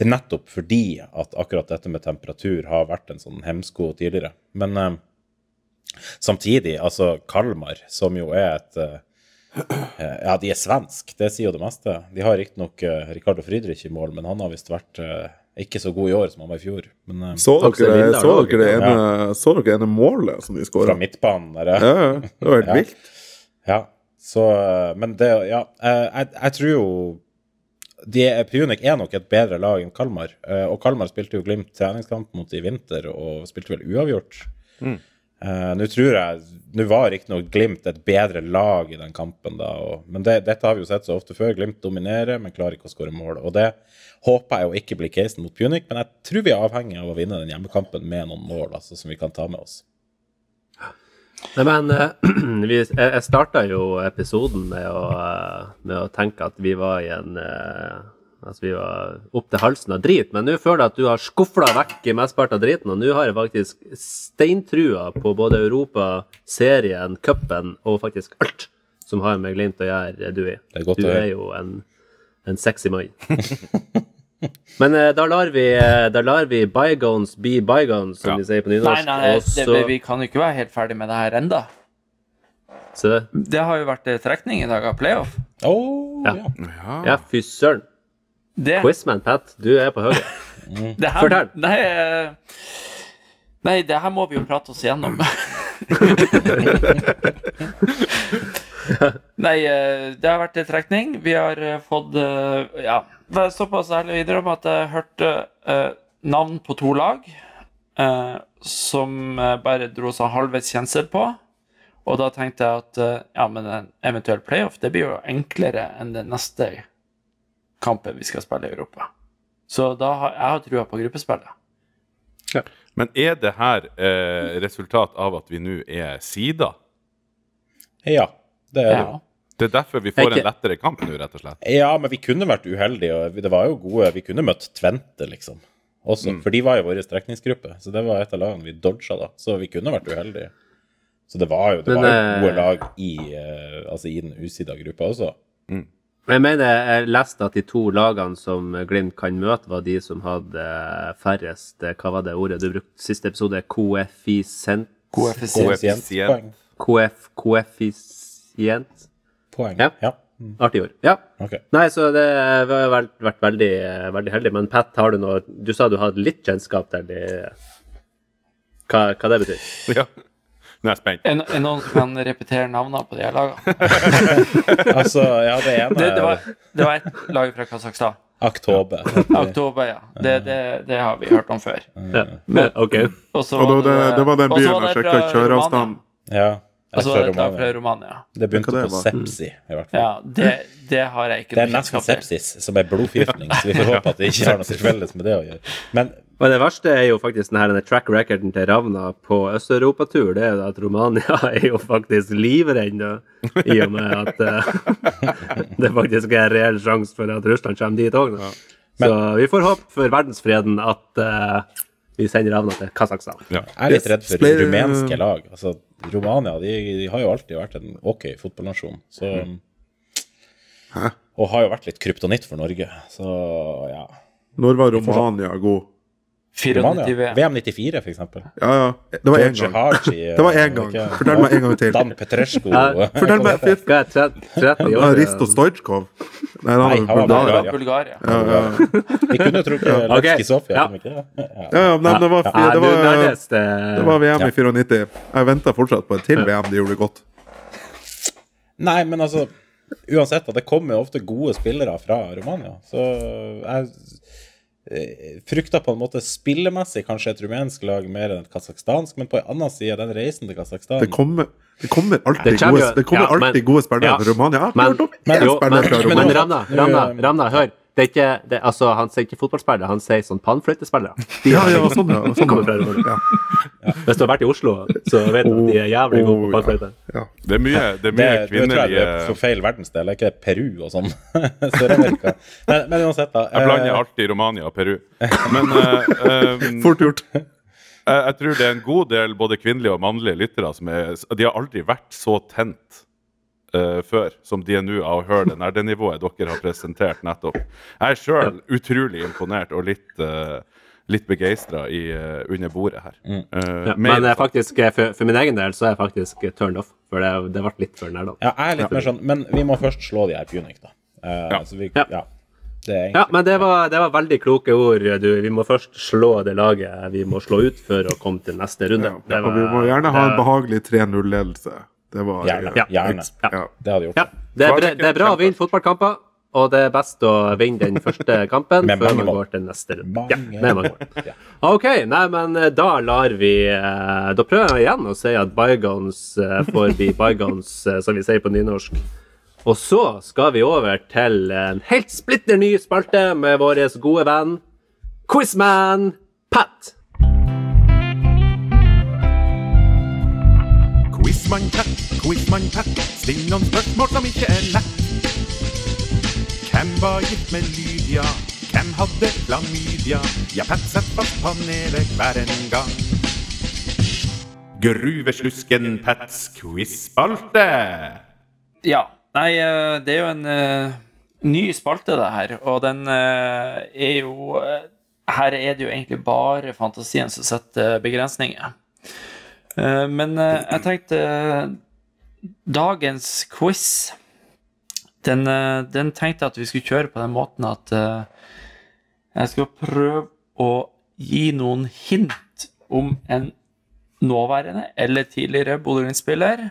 Nettopp fordi at akkurat dette med temperatur har vært en sånn hemsko tidligere. Men um, samtidig, altså Kalmar, som jo er et eh, Eh, Ja, de er svensk, det sier jo det meste. De har riktignok uh, Ricardo Friedrich i mål, men han har visst vært ikke så god i år som han var i fjor. Men Så dere, Vindal så dere det ene, så dere ene målet som de fra midtbanen der, Ja, ja, det var helt Ja. vilt. Ja, så Men det Ja, jeg, jeg tror jo de er, Punic er nok et bedre lag enn Kalmar. Og Kalmar spilte jo Glimt treningskamp mot i vinter og spilte vel uavgjort. Eh, Nå tror jeg Nå var riktignok Glimt et bedre lag i den kampen, da, og, men det, dette har vi jo sett så ofte før. Glimt dominerer, men klarer ikke å skåre mål. Og det håper jeg jo ikke blir casen mot Punic, men jeg tror vi er avhengig av å vinne den hjemmekampen med noen mål altså, som vi kan ta med oss. Nei, men eh, vi, jeg, starta jo episoden med å, eh, med å tenke at vi var i en Altså vi var opp til halsen av drit, men nå føler jeg at du har skufla vekk mesteparten av driten, og nå har jeg faktisk steintrua på både Europa, serien, cupen og faktisk alt som har med Glimt å gjøre, du i. Det er godt Du er jo en, en sexy mann. Men eh, da lar vi, eh, da lar vi bygones be bygones, som Ja. de sier på nynorsk. nei, nei Også... det, vi kan jo ikke være helt ferdig med det her enda. så det- Det har jo vært eh, trekning i dag av playoff. Oh, Ja. ja. Ja. Ja, fy søren. Det, Quizman Pat, du er på høyre. det her, Fortell. Nei, eh, nei, det her må vi jo prate oss igjennom. nei, eh, det har vært en trekning. Vi har eh, fått Ja, det er såpass ærlig videre om at jeg hørte navn på to lag som bare dro seg halvveis kjensel på. Og da tenkte jeg at ja, men en eventuell playoff det blir jo enklere enn det neste kampen vi skal spille i Europa. Så da har jeg har trua på gruppespillet. Men er det her eh, resultat av at vi nå er sida? ja, det er det. Ja. Det er derfor vi får en lettere kamp nå, rett og slett? Ja, men vi kunne vært uheldige, og det var jo gode Vi kunne møtt Tvente, liksom. Også, For de var jo vår strekningsgruppe, så det var et av lagene vi dodga da. Så vi kunne vært uheldige. Så det var jo, det Men, var jo eh, gode lag i, eh, altså i den usida gruppa også. Jeg mener, jeg leste at de to lagene som Glimt kan møte, var de som hadde færrest eh, Hva var det ordet du brukte siste episode? Koeffisient? Koeffisient. Koeffisient? Poeng. Ja. Ja. Artig ord. Ja. Okay. Nei, så det vi har vært, vært veldig, veldig heldig. Men Pat, har du noe Du sa du hadde litt kjennskap til det. Hva, hva det betyr? Ja. Nå er jeg spent. Er, er noen som kan repetere navnene på de her lagene? Altså, ja, det ene Det, det, var, det var et lag fra Kasakhstan. Aktobe. Oktober, ja. Det, det, det har vi hørt om før. Ja. Men, OK. Og så Og da, det, det var den byen jeg det sjekka kjøreavstand. Ja. Og så var det et lag fra Romania. Det begynte det på sepsi, i hvert fall. Ja, det, det har jeg ikke Det er nesten sepsis, som er blodforgiftning, så vi får håpe at det ikke har noe til felles med det å gjøre. Men Men det verste er jo faktisk denne, track recorden til Ravna på Øst-Europatur. Det er jo at Romania er jo faktisk livredd, i og med at uh, det faktisk er en reell sjanse for at Russland kommer dit òg. Så vi får håpe for verdensfreden at uh, vi sender Ravna til Kasakhstan. Ja. jeg er litt redd for rumenske lag. Altså, Romania de, de har jo alltid vært en OK fotballnasjon. Så Og har jo vært litt kryptonitt for Norge. Så ja. Når var Romania god? Romania. 94 VM. VM 94, for eksempel. Ja, ja. Det var én gang. Haji, Det var én eh, gang. ikke- Fortell meg en gang til. Dan Petrescu. Ja, Fortell meg Hva er 30, 30 Ja, år? Risto Stojkov. Nei, han var bulgarer. Ja, ja. Vi kunne tro Ok, Levski Sofia. ja. det? Ja. ja, ja men det var, Ja, det var, det eh, var VM i 94. Jeg venter fortsatt på et til VM. De gjorde det godt. Nei, men altså Uansett, det kommer ofte gode spillere fra Romania. Så jeg eh, frykter på en måte spillemessig kanskje et rumensk lag mer enn et kasakhstansk, men på en annen side, den reisen til Kasakhstan Det kommer, det kommer alltid, Det kommer gode, det kommer ja, men- gode spillere ja. fra Romania. Jeg har Men, hørt om men, én men, spiller fra men Ramna, Ramna, Ramna, hør. Det er ikke, det, altså, han sier ikke fotballspillere, han sier sånn pannfløytespillere. De Ja, ja, sånn, ja. Sånn, ja. ja. Hvis du har vært i Oslo, så vet du at de er jævlig gode på Oh, ja. pannfløyte. ja. Det er mye, det er Det, mye det tror jeg det er på feil verdensdel. Er ikke det Peru og sånn? Sør-Amerika. Men, men uansett, da. Jeg blander eh, alltid Romania og Peru. Men uh, um, Fort gjort. jeg, jeg tror det er en god del både kvinnelige og mannlige lyttere som er De har aldri vært så tent eh, før som de er nå av å høre det nerdenivået dere har presentert nettopp. Jeg er sjøl utrolig imponert og litt, uh, litt begeistra uh, under bordet her. Mm. Uh, Ja, men jeg faktisk, eh, for, for min egen del så er jeg faktisk eh, turned off, for det, det ble litt for nerdete. Ja, jeg er litt mer sånn Men vi må først slå de her Punic, da. Uh, Ja. Så vi, Ja. ja. Det er Ja, men det var, det var veldig kloke ord. Du, vi må først slå det laget vi må slå ut for å komme til neste runde. Ja. Det Og vi må gjerne ha en behagelig 3-0-ledelse. Det var Gjerne. Ja. Gjerne. Ja. Det hadde gjort. Ja, det er, bra- det er bra å vinne fotballkamper, og det er best å vinne den første kampen før man går til neste runde. Ja, med mange mål. OK, nei, men eh, da lar vi eh, Da prøver jeg igjen å si at bygons eh, får bli bygons, eh, som vi sier på nynorsk. Og så skal vi over til en helt splitter ny spalte med vår gode venn Quizman Pat. Quizman takk, Quizman takk, still noen spørsmål som ikke er lett. Hvem var gift med Lydia? Hvem hadde klamydia? Ja, Pat satt fast panelet hver en gang. Gruveslusken Pats quizspalte. Ja. Nei, eh, det er jo en uh, ny spalte, det her. Og den uh, er jo uh, Her er det jo egentlig bare fantasien som setter begrensninger. Eh, men eh, jeg tenkte eh, Dagens quiz den, den tenkte jeg at vi skulle kjøre på den måten at jeg skal prøve å gi noen hint om en nåværende eller tidligere Bodø Glimt-spiller,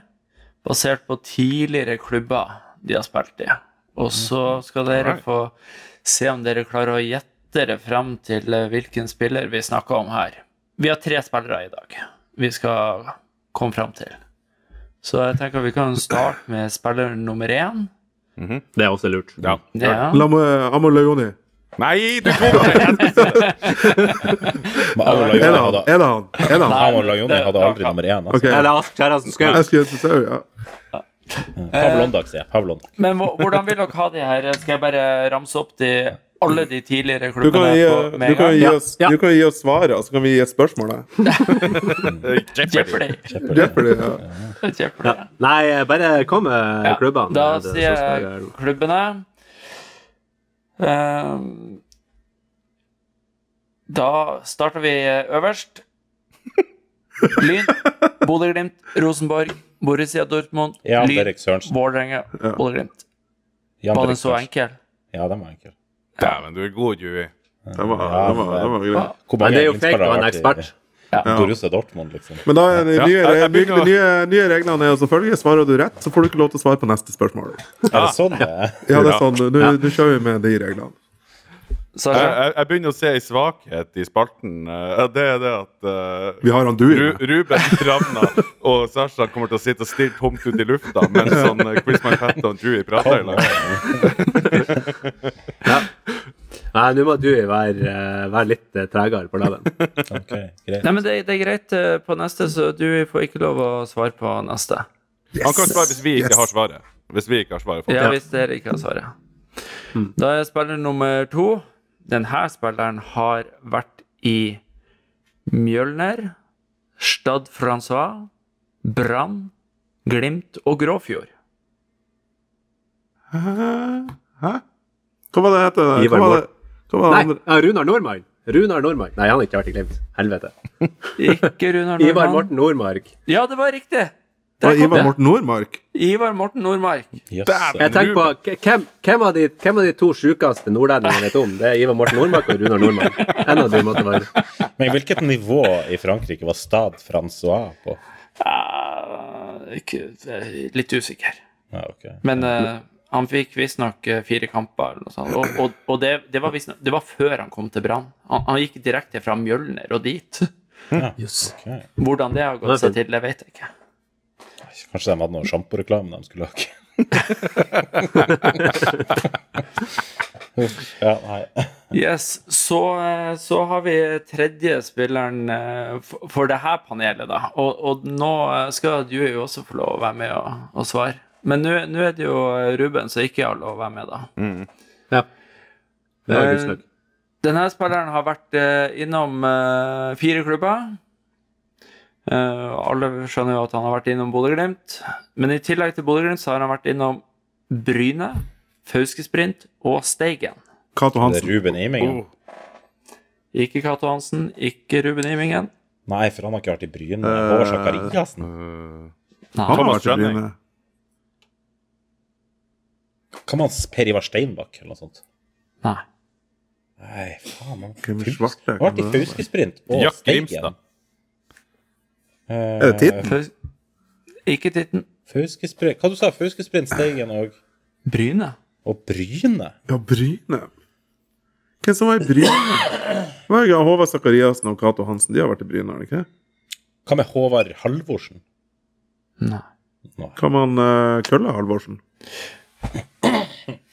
basert på tidligere klubber de har spilt i. Og så skal dere få se om dere klarer å gjette dere frem til hvilken spiller vi snakker om her. Vi har tre spillere i dag vi skal komme frem til. Så jeg tenker vi kan starte med spiller nummer én. Det er også lurt. Ja. Det er La meg Amo Leoni. Nei, du tok det! Men Amor Er det han? hadde, Er det han? Er det han? Amor Lajoni hadde aldri nummer én. Altså. Eller Ask Kjerransen Skau. Ask Kjerransen ja. Pavlondak, sier jeg. Pavlondak. Men hvordan vil dere ha de her? Skal jeg bare ramse opp de, alle de tidligere Du kan, klubbene gi, på, med du, en kan gang? gi oss, ja. du kan gi oss svaret, og så kan vi gi spørsmålet. Jeopardy. Jeopardy, ja. ja. Nei, bare kom med Ja, klubbene. Da sier jeg jeg- klubbene. Ehm, da starter vi øverst. Lyn, Bodø-Glimt, Rosenborg, Borussia Dortmund, Lyn, Vålerenga, Bodø-Glimt. Var den så enkel? Ja, den var enkel. Dæven, du er god, Juvi. Var, var, var. Hvor Men det er jo fake vært i- ekspert. Ja. Borussia Dortmund, liksom. Men da er de Ja, nye, jeg- jeg nye, nye, nye reglene er selvfølgelig svarer du rett, så får du ikke lov til å svare på neste spørsmål. Er det sånn det er? Ja, det er sånn. Nå ja. kjører vi med de reglene. Jeg, jeg, jeg begynner å se ei svakhet i spalten. eh, Det er det at uh, Vi har han du Ru, Ruben Ravna og Sasha kommer til å sitte og stirre tomt ut i lufta mens sånn Chris Quizman Pat og Drewy prater i lag. Nei, nå må du være, eh, være litt eh, tregere på labben. okay, greit. nei, men det, det er greit eh, på neste, så du får ikke lov å svare på neste. Han kan svare hvis vi ikke Yes. har svaret. Hvis vi ikke har svaret Ja, Ja. hvis dere ikke har svaret. Da er spiller nummer to. Denne spilleren har vært i Mjølner, Stad Francois, Brann, Glimt og Gråfjord. Hæ? Hva var det hete? Ivar Hva var det, hva var det andre? Nei, Runar Nordmann. Runar Nordmark. Nei, han har ikke vært i Glimt. Helvete. Ikke Runar Ivar Morten Nordmark. Ja, det var riktig! Der kom Ivar. Morten Nordmark. Ivar Morten Nordmark. Yes. Jeg tenker på hvem, hvem, av de, hvem av de to sjukeste nordlendingene vet om? Det er Ivar Morten Nordmark og Runar Nordmark. En av de måtte være Men hvilket nivå i Frankrike var Stade Francois på? Uh, ikke, litt usikker. Ja, okay. Men eh, han fikk visstnok uh, fire kamper. Og, og, og det, det, var nok, det var før han kom til Brann. Han, han gikk direkte fra Mjølner og dit. Jøss. okay. Hvordan det har gått seg til, det vet jeg ikke. Kanskje de hadde noe sjamporeklame de skulle lage? Ja, nei. Yes, så, eh, så har vi tredje spilleren eh, for, for det her panelet, da. Og, og nå eh, skal du jo også få lov å være med og, og svare. Men nå er det jo Ruben som ikke har lov å være med, da. Ja. Det er Eh. Denne spilleren har vært eh, innom eh, fire klubber. Eh, alle skjønner jo at han har vært innom Bodø-Glimt. Men i tillegg til Bodø-Glimt har han vært innom Bryne, Fauskesprint og Steigen. Cato Det er Hansen. Ruben Imingen? Ikke Cato Hansen, ikke Ruben Imingen. Nei, for han har ikke vært i Bryne. Håvard Sakariassen? Øh, Nei. Han har vært i Bryne. Kan man Per Ivar Steinbakk eller noe sånt? Nei. Nei, faen. Man, er? Han har vært i Fauskesprint og Jack Steigen. Eh, Er det titten? Faus ikke Titten. Fauskesprint Hva du sa Fauskesprint, Steigen og, Bryne. og Bryne? Ja, Bryne. Hvem som var i Bryne? Det var jo Håvard Sakariassen og Cato Hansen. De har vært i Bryne, har de ikke? Hva med Håvard Halvorsen? Nei. Hva med han uh, Kølle Halvorsen?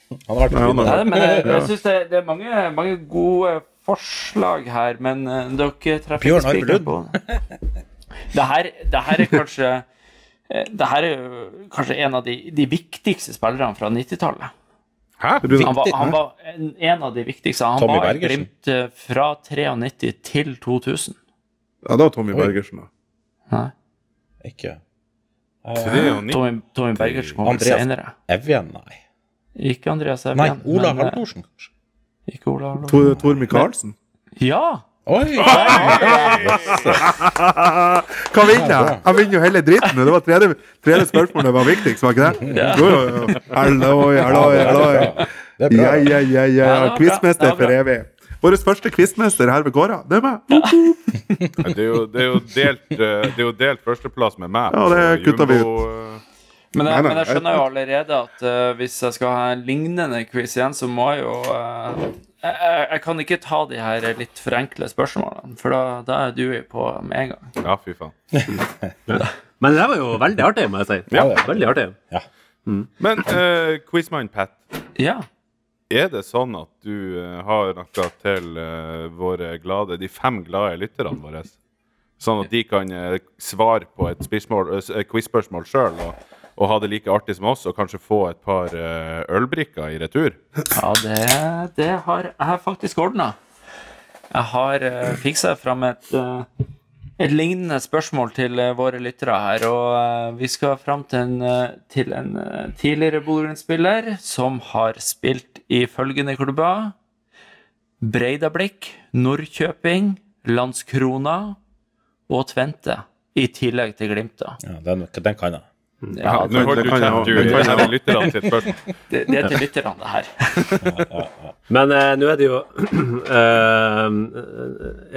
Han har vært Nei, han har- Nei, men jeg, Ja. jeg syns det, det er mange, mange gode forslag her, men eh, dere treffer ikke spikeren på det. Her, det her er kanskje eh, det her er kanskje en av de, de viktigste spillerne fra 90-tallet. Hæ? Han var, han var en, en av de viktigste. Han Tommy var i Glimt eh, fra 93 til 2000. Ja, det var Tommy Oi. Bergersen, da. Nei. Ikke. Eh, ni- Tommy, Tommy Bergersen kom Andreas. senere. Evjen, nei. Ikke Andreas Evjen. Nei, Ola eh, Halvorsen, kanskje. Ikke Ola Tor, Halvorsen. Tor Micaelsen. Ja! Oi! Hva vinner jeg? Jeg vinner jo hele dritten. Det var tredje, tredje spørsmålet var viktigst, var ikke det? Jo, jo, jo. Halloi, halloi, halloi. Ja, ja, ja, ja. Quizmester for evig. Vår første quizmester her ved gårda, det er meg. Det er jo, det er jo delt, eh, det er jo delt førsteplass med meg. Ja, det kutta vi Jumbo, eh, Men jeg, Nei, nei, men jeg skjønner jo allerede at uh, hvis jeg skal ha en lignende quiz igjen, så må jeg jo uh, jeg, jeg- kan ikke ta de her litt for enkle spørsmålene, for da, da er du på med en gang. Ja, fy faen. Men det var jo veldig artig, må jeg si. Ja. Veldig artig. Ja. Men uh, Quizman Pat, Ja. er det sånn at du eh, har noe til eh, våre glade, de fem glade lytterne våre? Sånn at de kan eh, svare på et spørsmål, eh, quiz-spørsmål sjøl og, og ha det like artig som oss, og kanskje få et par eh, ølbrikker i retur? Ja, det, det har jeg faktisk ordna. Jeg har uh, fiksa fram et, eh, et lignende spørsmål til eh, våre lyttere her. Og eh, vi skal fram til en, eh, til en eh, tidligere Bodø-Glimt-spiller som har spilt i følgende klubber. Breidablikk, Nordkjøping, Landskrona og Tvente. I tillegg til Glimt, da. Ja, den, den kan jeg. Ja, Nå holdt det du kan kjeft, også. Det er lytterne sitt spørsmål. det, det er til lytterne, det her. Men eh, nå er det jo eh,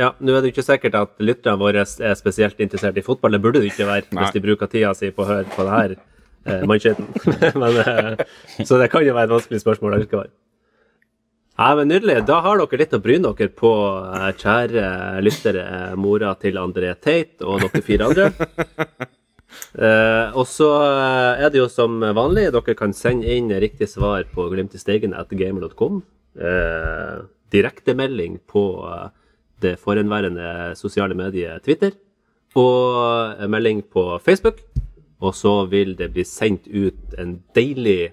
Ja, nå er det jo ikke sikkert at lytterne våre er spesielt interessert i fotball. Det burde det ikke være Nei. hvis de bruker tida si på å høre på det her uh, mannskitten. Men, eh, så det kan jo være et vanskelig spørsmål allikevel. Ja, men Nydelig. Da har dere litt å bryne dere på, eh, kjære lyttere, mora til André Teit og dere fire andre. Eh, og så eh, er det jo som vanlig, dere kan sende inn riktig svar på glimtistegen.gamer.com. Eh, Direktemelding på eh, det forhenværende sosiale mediet Twitter. Og melding på Facebook. Og så vil det bli sendt ut en deilig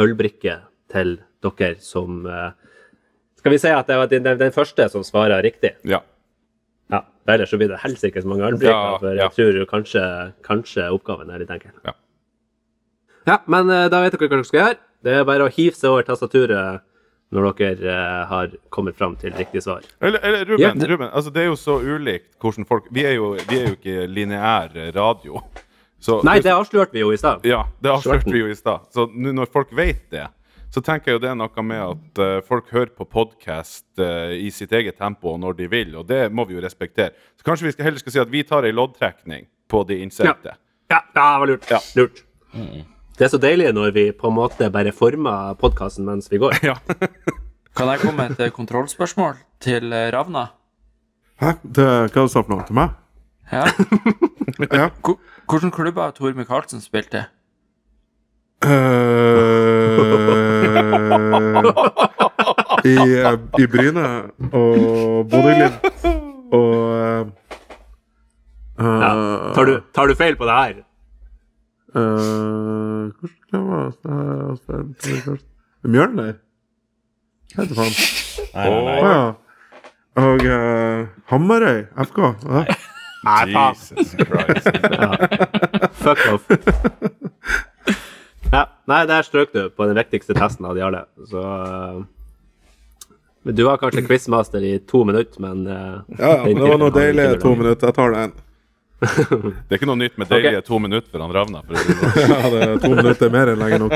ølbrikke til dere som eh, Skal vi si at det var den, den første som svarer riktig? Ja. Ja, ellers så blir det helsike så mange ølbrikker, Ja, for ja. jeg tror kanskje, kanskje oppgaven er litt enkel. Ja. Ja, men eh, da vet dere hva dere skal gjøre. Det er bare å hive seg over tastaturet når dere eh, har kommet fram til riktig svar. Eller, eller Ruben, Ja, det- Ruben altså det er jo så ulikt hvordan folk Vi er jo, vi er jo ikke lineær radio. Så, Nei, det avslørte vi jo i stad. Ja, det avslørte vi jo i stad. Så nå når folk vet det, så tenker jeg jo det er noe med at uh, folk hører på podkast i sitt eget tempo og når de vil, og det må vi jo respektere. Så kanskje vi skal heller skal si at vi tar ei loddtrekning på de innsendte. Ja, ja, det var lurt. Ja. lurt. Det er så deilig når vi på en måte bare former podkasten mens vi går. Ja. Kan jeg komme med et eh, kontrollspørsmål til eh, Ravna? Hæ? Det, hva sa du for noe til meg? Ja. Ja. Hvor- Hvilken klubb har Tor Micaelsen spilt i? Eh, i, eh, I Bryne og Bodø-Glimt og uh, Ja. Tar, du, tar du feil på det her? Uh, Hvordan det var Mjølner? Hva heter faen? Nei, nei, nei. Å ja. Og uh, Hamarøy FK. Ja. Nei, faen. Jesus Christ. Fuck off. Ja, nei, der strøk du på den viktigste testen av de alle. Så eh, men Du var kanskje quizmaster i to minutter, men eh, ja, ja, men det var noe deilig to minutter. Jeg tar den. Det er ikke noe nytt med deilige to minutter for han Ravna. Sånn. Ja, det er to minutter mer enn lenge nok.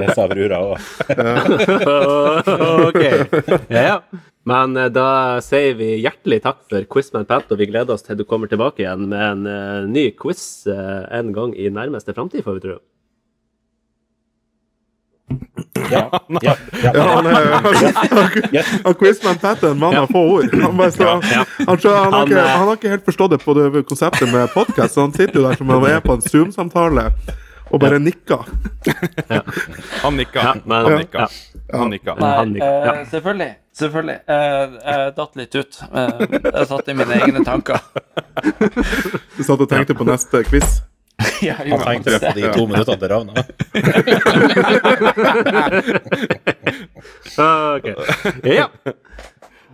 Det sa brura òg. ok. Ja, ja. Men eh, da sier vi hjertelig takk for Quizman Pat, og vi gleder oss til du kommer tilbake igjen med en eh, ny quiz eh, en gang i nærmeste framtid, får vi tro. Ja, ja, ja. Ja, han er han Quizman Pat er en mann av få ord. Han, bare, så, Ja. han, han, har ikke, han har ikke helt forstått det på det konseptet med podkast, så han sitter jo der som han er på en Zoom-samtale og bare nikker. Han nikka. Han nikka. nikka. Nei. Eh, Ja. selvfølgelig. Selvfølgelig. Eh, jeg datt litt ut. Eh, jeg satt i mine egne tanker. Du satt og tenkte på neste quiz. Ja, Han tenkte det på de to minuttene til Ravna. Ok. Ja.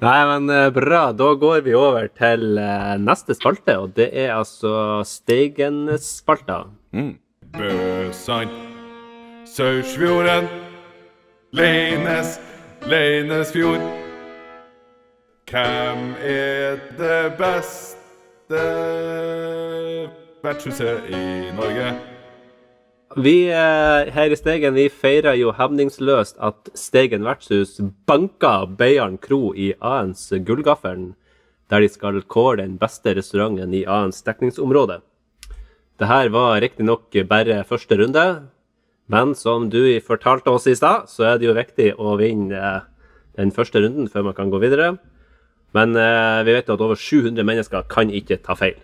Nei, men eh, bra. Da går vi over til eh, neste spalte, og det er altså Steigen-spalta. Bøsand, Saursfjorden, Leines, Leinesfjord. Hvem er det beste vertshuset i Norge? Vi eh, her i Stegen vi feirer jo hevningsløst at Stegen vertshus banka Beiarn kro i Aens Gullgaffelen, der de skal kåre den beste restauranten i Aens dekningsområde. Dette var riktignok bare første runde, men som du fortalte oss i stad, så er det jo viktig å vinne eh, den første runden før man kan gå videre. Men eh, vi vet jo at over 700 mennesker kan ikke ta feil.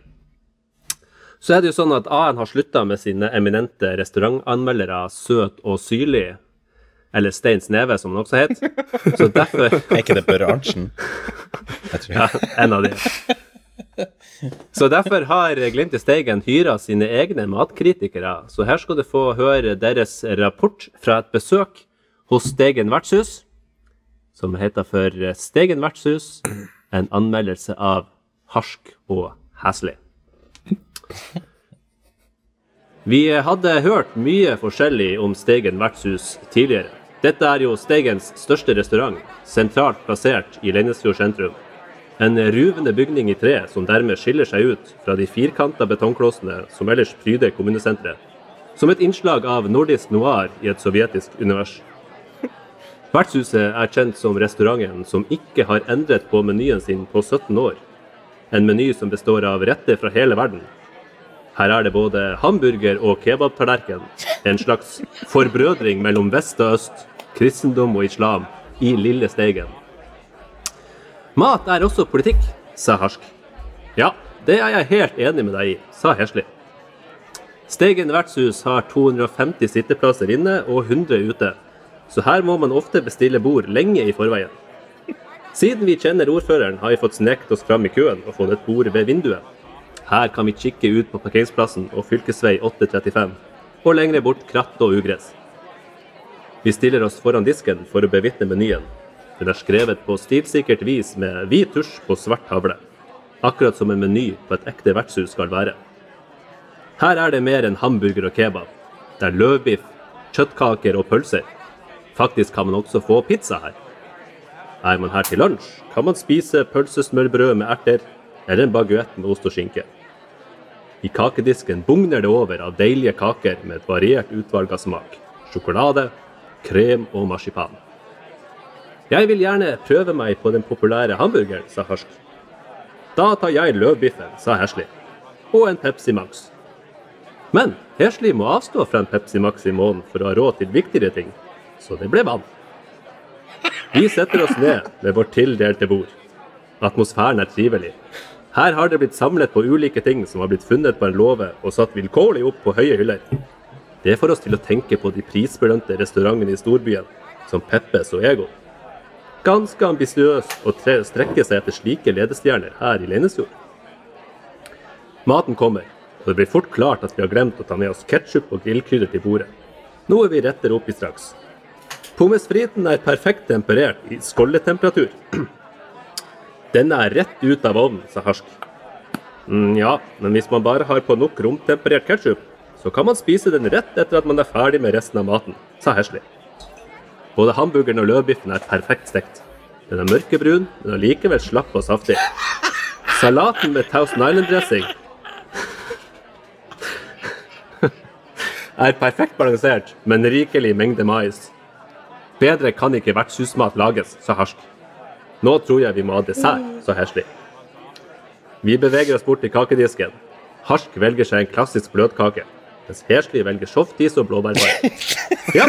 Så er det jo sånn at AN har slutta med sine eminente restaurantanmeldere Søt og Syrlig, eller Stein Sneve, som han også het. Så derfor Er ikke det Børre Arntzen? Ja, en av de. Så derfor har Glimt i Steigen hyra sine egne matkritikere. Så her skal du få høre deres rapport fra et besøk hos Steigen vertshus, som heter for Steigen vertshus, en anmeldelse av Harsk og heslig. Vi hadde hørt mye forskjellig om Steigen vertshus tidligere. Dette er jo Steigens største restaurant, sentralt plassert i Leinesfjord sentrum. En ruvende bygning i tre som dermed skiller seg ut fra de firkanta betongklossene som ellers pryder kommunesenteret. Som et innslag av nordisk noir i et sovjetisk univers. Vertshuset er kjent som restauranten som ikke har endret på menyen sin på 17 år. En meny som består av retter fra hele verden. Her er det både hamburger og kebabtallerken. En slags forbrødring mellom vest og øst, kristendom og islam, i lille Steigen. Mat er også politikk, sa Harsk. Ja, det er jeg helt enig med deg i, sa Hesli. Steigen vertshus har 250 sitteplasser inne og 100 ute, så her må man ofte bestille bord lenge i forveien. Siden vi kjenner ordføreren, har vi fått sneket oss fram i køen og fått et bord ved vinduet. Her kan vi kikke ut på parkeringsplassen og fylkesvei 835, og lengre bort kratt og ugress. Vi stiller oss foran disken for å bevitne menyen. Den er skrevet på stilsikkert vis med hvit tusj på svart tavle. Akkurat som en meny på et ekte vertshus skal være. Her er det mer enn hamburger og kebab. Det er løvbiff, kjøttkaker og pølser. Faktisk kan man også få pizza her. Er man her til lunsj, kan man spise pølsesmørbrød med erter eller en baguett med ost og skinke. I kakedisken bugner det over av deilige kaker med et variert utvalg av smak. Sjokolade, krem og marsipan. Jeg vil gjerne prøve meg på den populære hamburgeren, sa Harsk. Da tar jeg løvbiffen, sa Hersli. Og en Pepsi Max. Men Hersli må avstå fra en Pepsi Max i måneden for å ha råd til viktigere ting, så det ble vann. Vi setter oss ned ved vårt tildelte bord. Atmosfæren er trivelig. Her har det blitt samlet på ulike ting som har blitt funnet på en låve og satt vilkårlig opp på høye hyller. Det får oss til å tenke på de prisbelønte restaurantene i storbyen, som Peppes og Ego. Ganske ambisiøst å tre- strekke seg etter slike ledestjerner her i Leinesfjord. Maten kommer, og det blir fort klart at vi har glemt å ta med oss ketsjup og grillkrydder til bordet. Noe vi retter opp i straks. Pommes friten er perfekt temperert i skålletemperatur. Denne er rett ut av ovnen, sa Harsk. Mm, ja, men hvis man bare har på nok romtemperert ketsjup, så kan man spise den rett etter at man er ferdig med resten av maten, sa Hesley. Både hamburgeren og løvbiffen er perfekt stekt. Den er mørkebrun, men allikevel slapp og saftig. Salaten med Thousand Island-dressing er perfekt balansert, men rikelig mengde mais. Bedre kan ikke vertshusmat lages, sa Harsk. Nå tror jeg vi må ha dessert, sa Hesli. Vi beveger oss bort til kakedisken. Harsk velger seg en klassisk bløtkake, mens Hesli velger softis og blåbærbar. Ja.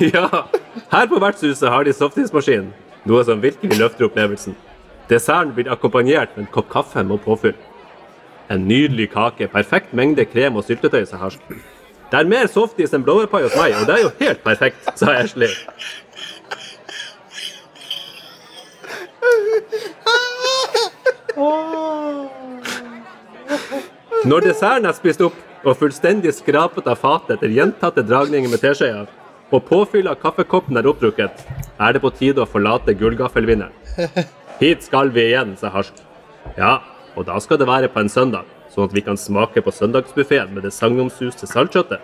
Ja, her på vertshuset har de softismaskin, noe som virkelig løfter opplevelsen. Desserten blir akkompagnert med en kopp kaffe med påfyll. En nydelig kake, perfekt mengde krem og syltetøy, sa Harsk. Det er mer softis enn blåbærpai hos meg, og det er jo helt perfekt, sa Ashley. Når desserten er spist opp og fullstendig skrapet av fatet etter gjentatte dragninger med teskjeer, og påfyllet av kaffekoppen er oppdrukket, er det på tide å forlate gullgaffelvinneren. Hit skal vi igjen, sa Harsk. Ja, og da skal det være på en søndag, sånn at vi kan smake på søndagsbuffeen med det sagnomsuste saltkjøttet.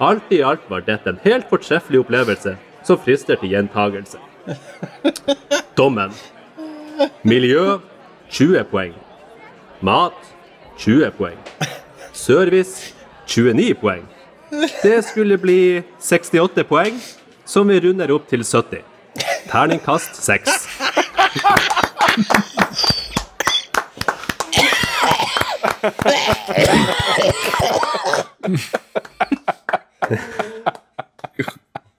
Alt i alt var dette en helt fortreffelig opplevelse som frister til gjentagelse. Dommen. Miljø 20 poeng. Mat 20 poeng. Service 29 poeng. Det skulle bli 68 poeng, som vi runder opp til 70. Terningkast 6.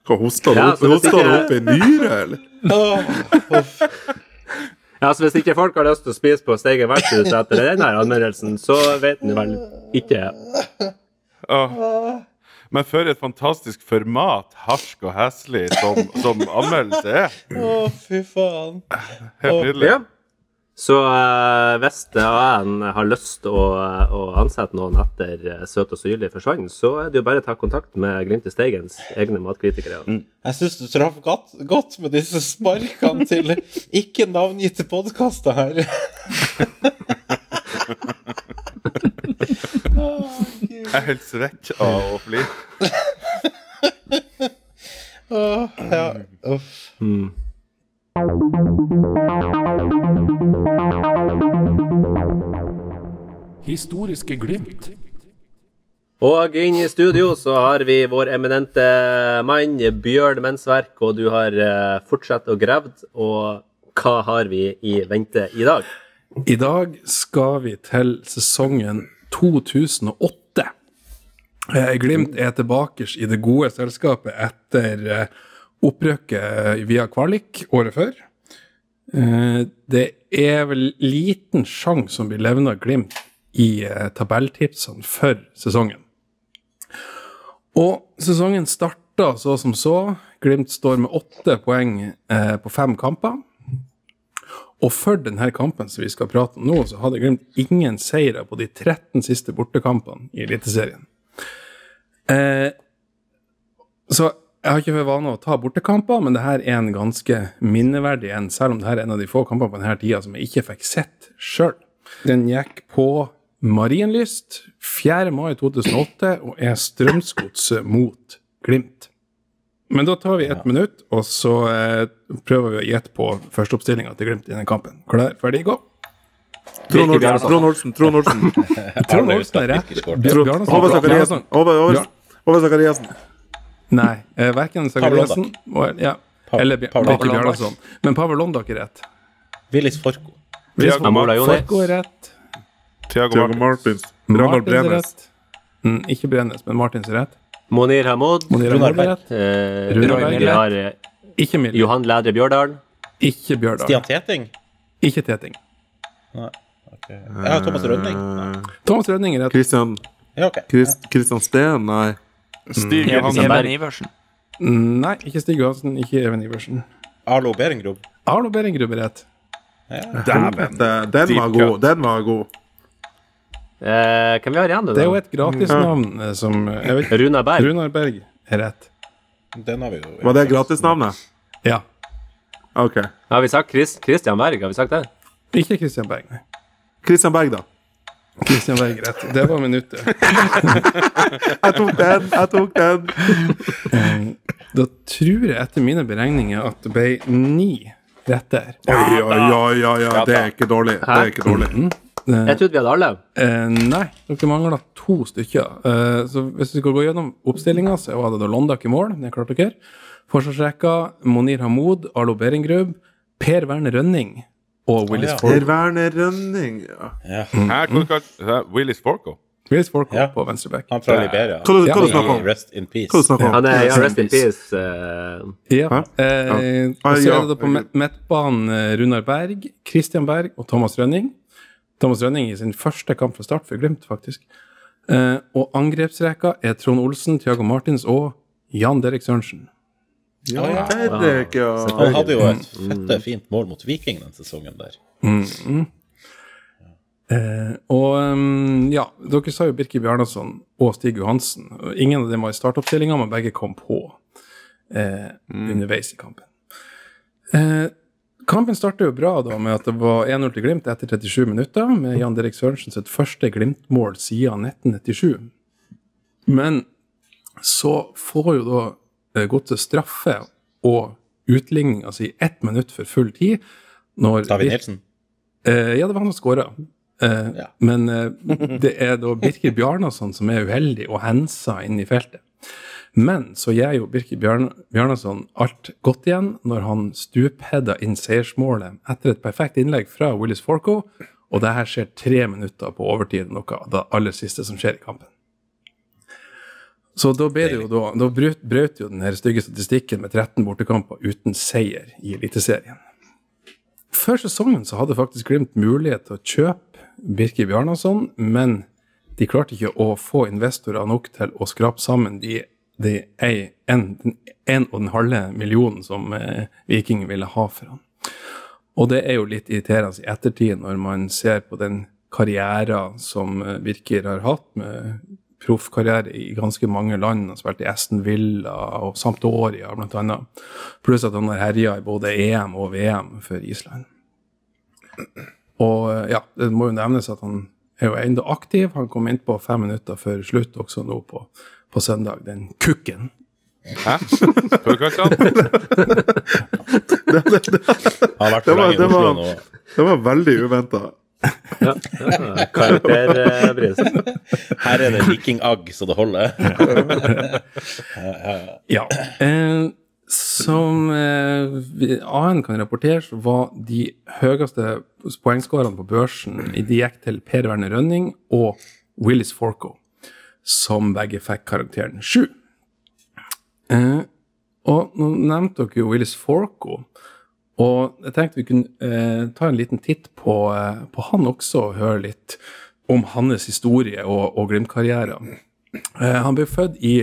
Hva hosta du Ja, opp, Hoster du opp i nyre, eller? Ja, så Hvis ikke folk har lyst til å spise på Steigen vertshus etter denne anmeldelsen, så vet en vel ikke Åh. Men for et fantastisk format harsk og heslig som, som anmeldelse er. Å, fy faen. Helt nydelig. Ja. Så uh, hvis AN har lyst til å, å ansette noen etter eh, Søt og syrlig forsvant, så er det jo bare å ta kontakt med Glimt i Steigens egne matkritikere. Jeg syns du traff godt, godt med disse sparkene til ikke navngitte podkaster her. Jeg er helt svett av å fly. oh, ja. Uff. Historiske glimt. Og inn i studio så har vi vår eminente mann Bjørn Mensverk, og du har eh, fortsatt å grave. Og hva har vi i vente i dag? I dag skal vi til sesongen 2008. Eh, Glimt er tilbake i det gode selskapet etter opprykket via kvalik året før. Eh, Det er vel liten sjanse som blir levna Glimt i eh, tabelltipsene for sesongen. Og sesongen starta så som så. Glimt står med åtte poeng eh, på fem kamper. Og for denne kampen som vi skal prate om nå, så hadde Glimt ingen seire på de 13 siste bortekampene i Eliteserien. Eh, så Jeg har ikke for vane å ta bortekamper, men det her er en ganske minneverdig en, selv om det her er en av de få kampene på denne tida som jeg ikke fikk sett sjøl. Den gikk på Marienlyst 4. mai 2008 og er Strømsgodset mot Glimt. Men da tar vi ett minutt, og så eh, prøver vi å gjette på førsteoppstillinga til Glimt i denne kampen. Klar, ferdig, gå. Trond Olsen, Trond Olsen, Trond Olsen. Er rett. Håvard Zakariassen. Nei, eh, verken Sakariassen ja, eller Bj- Pavel Bjarnason. Men Pavel Londak er rett. Willis Forko. Forko er rett. Thiago Thiago Martins. Er Brenes. rett. Mm, ikke Brenes, men Martins er rett. Monir Hamoud. Monir Runar er. Eh, Runar Berg. Har eh, Ikke Mille. Johan Lædre Bjørdal. Ikke Bjørdal. Stian Teting. Ikke Teting. Nei. Okay. Jeg har Thomas Rønning. Nei. Thomas Rønning er rett. Christian, Ja, okay. Christ, Christian Steen, nei. Stig Even Johansen. Iversen. Mm, Nei, ikke Stig Johansen, ikke Even Iversen. Arlo Berengrub. Arlo Behrengrub er rett. Dæven. Den den var god. Den var god. Eh, hvem vi har igjen? Det er jo et gratisnavn mm. som eh, jeg vet. Runar Berg. Runar Berg er rett. Den har vi jo. Var det gratisnavnet? Ja. OK. Har vi sagt Chris, Christian Berg? Har vi sagt det? Ikke Christian Berg, nei. Christian Berg, da. Christian Berg er. Det var minuttet. Jeg tok den! Jeg tok den! Da tror jeg etter mine beregninger at det ble ni retter. Oi, oi, oi, oi. Det er ikke dårlig. Det er ikke dårlig. Jeg trodde vi hadde alle. Uh, nei, dere mangler to stykker. Uh, så hvis vi skal gå gjennom oppstillinga, så var det da Londak i mål. Det klarte dere. Forsvarsrekka Monir Hamoud, Arlo Behrengrub, Per Werner Rønning og Willis ja. Forko. Werner Rønning. Ja. Ja. Her, hva? Willis Forko? Willis Forko Ja. på venstreback. Han fra Liberia. Hva snakker du Ja. snakker om? Rest in peace. Hva du snakker om? Han er ja, Rest in Peace. Eh, Ja. Eh, Ah, og så er det da på midtbanen eh, Runar Berg, Christian Berg og Thomas Rønning. Thomas Rønning i sin første kamp fra start for Glimt, faktisk. Eh, og angrepsrekka er Trond Olsen, Tiago Martins og Jan Derek Sørensen. Ja, Derek, ja. Han hadde jo et fette fint mål mot Viking den sesongen der. Eh, og um, ja, dere sa jo Birke Bjarnason og Stig Johansen. Ingen av dem var i startoppstillinga, men begge kom på eh, underveis i kampen. Eh, kampen starta jo bra da med at det var 1-0 til Glimt etter 37 minutter, med Jan Derek Sørensen sitt første Glimt-mål siden 1997. Men så får jo da eh, Godset straffe og utligning, altså i ett minutt for full tid. Når David Nielsen? Eh, ja, det var han som skåra. Eh, Ja. Men eh, det er da Birker Bjarnason som er uheldig og hensa inn i feltet. Men så gjør jo Birker Bjarn Bjarnason alt godt igjen når han stupheader inn seiersmålet etter et perfekt innlegg fra Willis Forco, og det her skjer tre minutter på overtid, noe av det aller siste som skjer i kampen. Så da ble det jo da, da brøt, brøt jo den her stygge statistikken med 13 bortekamper uten seier i Eliteserien. Før sesongen så hadde faktisk Glimt mulighet til å kjøpe Birke Bjarnason, men de klarte ikke å få investorer nok til å skrape sammen de, de en, den en og den halve millionen som eh, Viking ville ha for han. Og det er jo litt irriterende i ettertid når man ser på den karrieren som eh, Birker har hatt, med proffkarriere i ganske mange land. Han spilte i Aston Villa og Sampdoria annet. Pluss at han har herja i både EM og VM for Island. Og ja, det må jo nevnes at han er jo ennå aktiv. Han kom innpå fem minutter før slutt også nå på, på søndag. Den kukken. Hæ? Hva kalte han? Det. Det var veldig uventa. Ja, ja, Karakterpris. Eh, Her er det vikingagg så det holder. Ja. Eh, som eh, AN kan rapportere, var de høyeste poengskårene på børsen De gikk til Per Werner Rønning og Willis Forco, som begge fikk karakteren 7. Eh, og nå nevnte dere jo Willis Forco. Og jeg tenkte vi kunne eh, ta en liten titt på, eh, på han også, og høre litt om hans historie og, og Glimt-karriere. Eh, han ble født i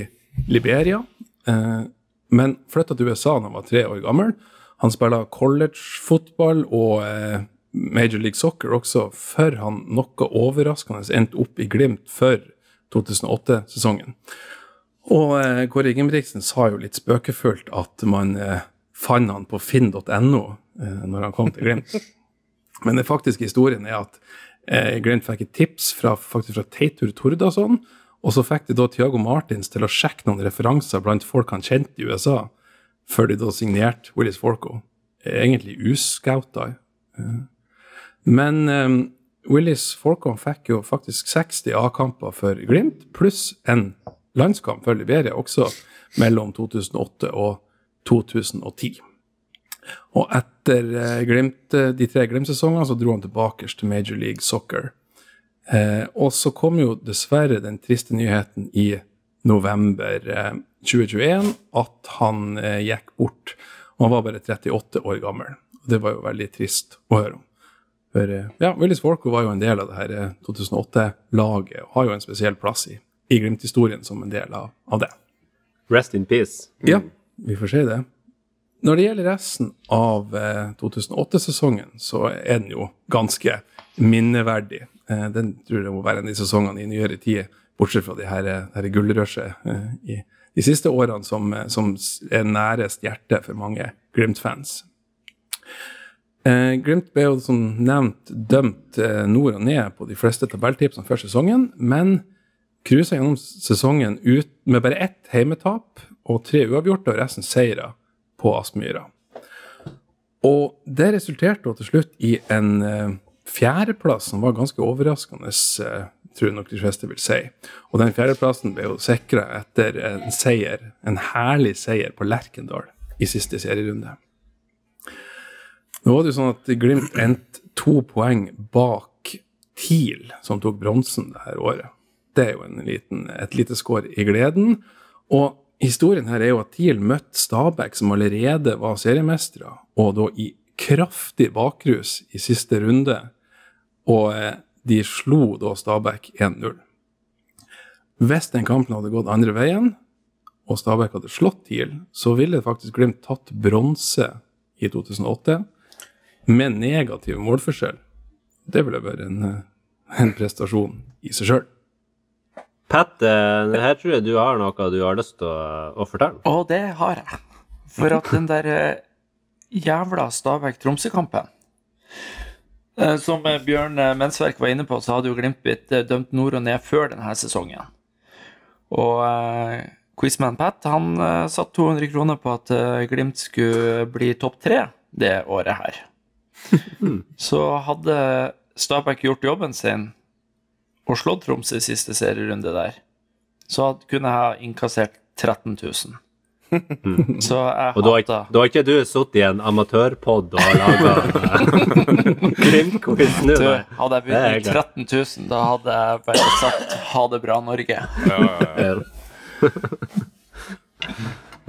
Liberia, eh, men flytta til USA da han var tre år gammel. Han spilla college-fotball og eh, Major League Soccer også, før han noe overraskende endte opp i Glimt for 2008-sesongen. Og eh, Kåre Ingebrigtsen sa jo litt spøkefullt at man eh, fant han på finn.no eh, når han kom til Glimt. Men den faktiske historien er at eh, Glimt fikk et tips fra, faktisk fra Teitur Tordason, og så fikk de da Tiago Martins til å sjekke noen referanser blant folk han kjente i USA, før de da signerte Willis Forco. Egentlig uscouta. Eh, Men um, Willis Forco fikk jo faktisk 60 A-kamper for Glimt, pluss en landskamp for Liberia også mellom 2008 og 2010. Og etter eh, Glimt, eh, de tre Glimt-sesongene så dro han tilbake til Major League Soccer. Eh, og så kom jo dessverre den triste nyheten i november eh, 2021 at han eh, gikk bort. Og han var bare 38 år gammel. Og det var jo veldig trist å høre om. For eh, ja, Willis Forco var jo en del av det her eh, 2008-laget og har jo en spesiell plass i, i Glimt-historien som en del av, av det. Rest in peace. Ja, vi får si det. Når det gjelder resten av eh, 2008-sesongen, så er den jo ganske minneverdig. Eh, den tror jeg må være en av de sesongene i nyere tid, bortsett fra de her, eh, her gullrushet eh, i de siste årene som, eh, som er nærest hjertet for mange Glimt-fans. Eh, Glimt ble jo som nevnt dømt eh, nord og ned på de fleste tabelltipsene før sesongen, men cruisa gjennom sesongen ut med bare ett heimetap og tre uavgjorte og resten seire på Aspmyra. Og det resulterte til slutt i en eh, fjerdeplass som var ganske overraskende, eh, tror jeg nok de fleste vil si. Og den fjerdeplassen ble jo sikra etter en seier, en herlig seier på Lerkendal i siste serierunde. Nå var det jo sånn at Glimt endte to poeng bak TIL, som tok bronsen det her året. Det er jo en liten, et lite skår i gleden. Og historien her er jo at TIL møtte Stabæk, som allerede var seriemestere, og da i kraftig bakrus i siste runde. Og eh, de slo da Stabæk 1-0. Hvis den kampen hadde gått andre veien, og Stabæk hadde slått TIL, så ville faktisk Glimt tatt bronse i 2008 med negativ målforskjell. Det ville vært en, eh, en prestasjon i seg sjøl. Pat, her tror jeg du har noe du har lyst til å, å fortelle. Og det har jeg. For at den der eh, jævla Stabæk-Tromsø-kampen eh, Som eh, Bjørn Mensverk var inne på, så hadde jo Glimt blitt dømt nord og ned før denne sesongen. Og Quizman Pat han satt 200 kroner på at Glimt skulle bli topp tre det året her. Så hadde Stabæk gjort jobben sin og slått Tromsø i siste serierunde der, så kunne jeg ha inkassert 13 000. Så jeg Og hata da har ikke du sittet i en amatørpod og laga Glimt-quiz nå? Hadde jeg begynt med 13 000, da hadde jeg bare sagt 'ha det bra, Norge'. Ja. ja, ja.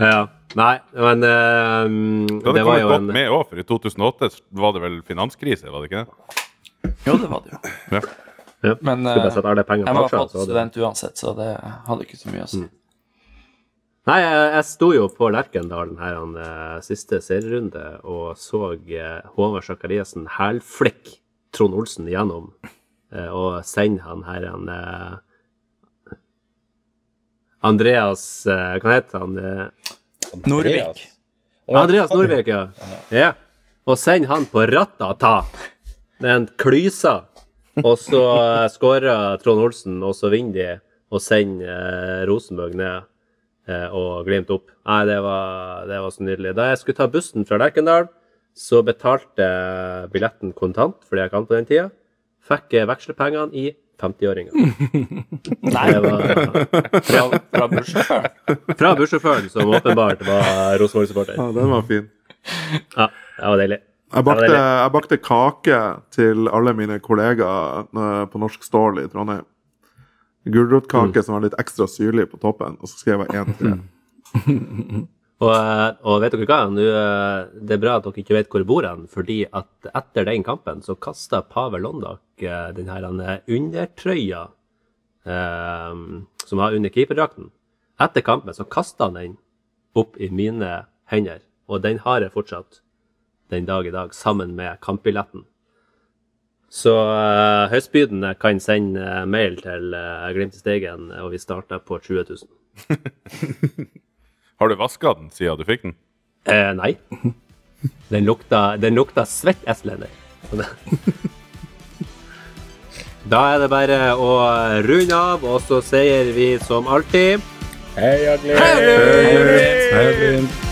ja. Nei, men eh, Det det var jo godt en med òg, for i 2008 var det vel finanskrise, var det ikke det? Jo, det var det jo. Ja. Ja. Men uh, eh, jeg var fått så hadde- student uansett, så det hadde ikke så mye å si. Nei, jeg, jeg sto jo på Lerkendalen her den uh, siste serierunde og så uh, Håvard Sakariassen hælflikke Trond Olsen gjennom uh, og sende han her en eh, Andreas eh, Hva heter han? Eh, Norvik. Andreas Norvik, ja. ja. Og send han på ratata med en klysa. Og så uh, skårer Trond Olsen, og så vinner de og sender eh, Rosenborg ned eh, og Glimt opp. Nei, det var, det var så nydelig. Da jeg skulle ta bussen fra Lerkendal, så betalte jeg billetten kontant, fordi jeg kan på den tida. Fikk vekslepengene i 50-åringer. Nei, Det var fra, fra bussjåføren. fra bussjåføren, som åpenbart var Rosenborg-supporter. Ja, den var fin. Ja, det var deilig. Jeg bakte, jeg bakte kake til alle mine kollegaer eh, på Norsk Stål i Trondheim. Gulrotkake som var litt ekstra syrlig på toppen, og så skrev jeg én til. Og, eh, og vet dere hva? Nå, eh, det er bra at dere ikke vet hvor jeg bor hen, fordi at etter den kampen så kasta Pavel Londak denne den her undertrøya eh, som var under keeperdrakten. Etter kampen så kasta han den opp i mine hender, og den har jeg fortsatt den dag i dag, sammen med kampbilletten. Så uh, høystbydende kan sende eh, mail til uh, Glimt i Steigen, og vi starter på 20 000. Har du vaska den siden du fikk den? Eh, nei. Den lukta, den lukta svett estlender. Da er det bare å runde av, og så sier vi som alltid Heia Glimt! Heia Glimt.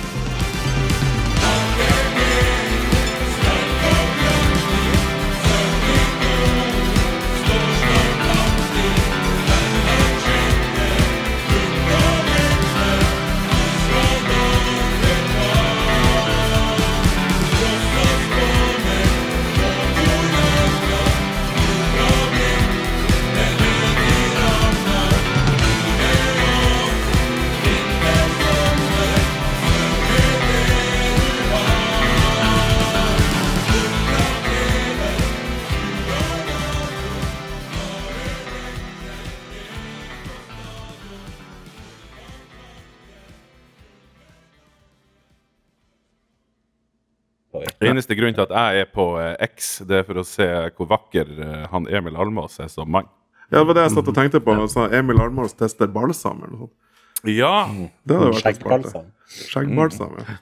Eneste grunn til at jeg er på eh, X, det er for å se hvor vakker eh, han Emil Almås er som mann. Ja, det var det jeg satt og tenkte på. når Emil Almås tester balsam eller noe sånt. Ja! Det hadde vært en spalte. Skjeggbalsam. Skjeggbalsam, ja.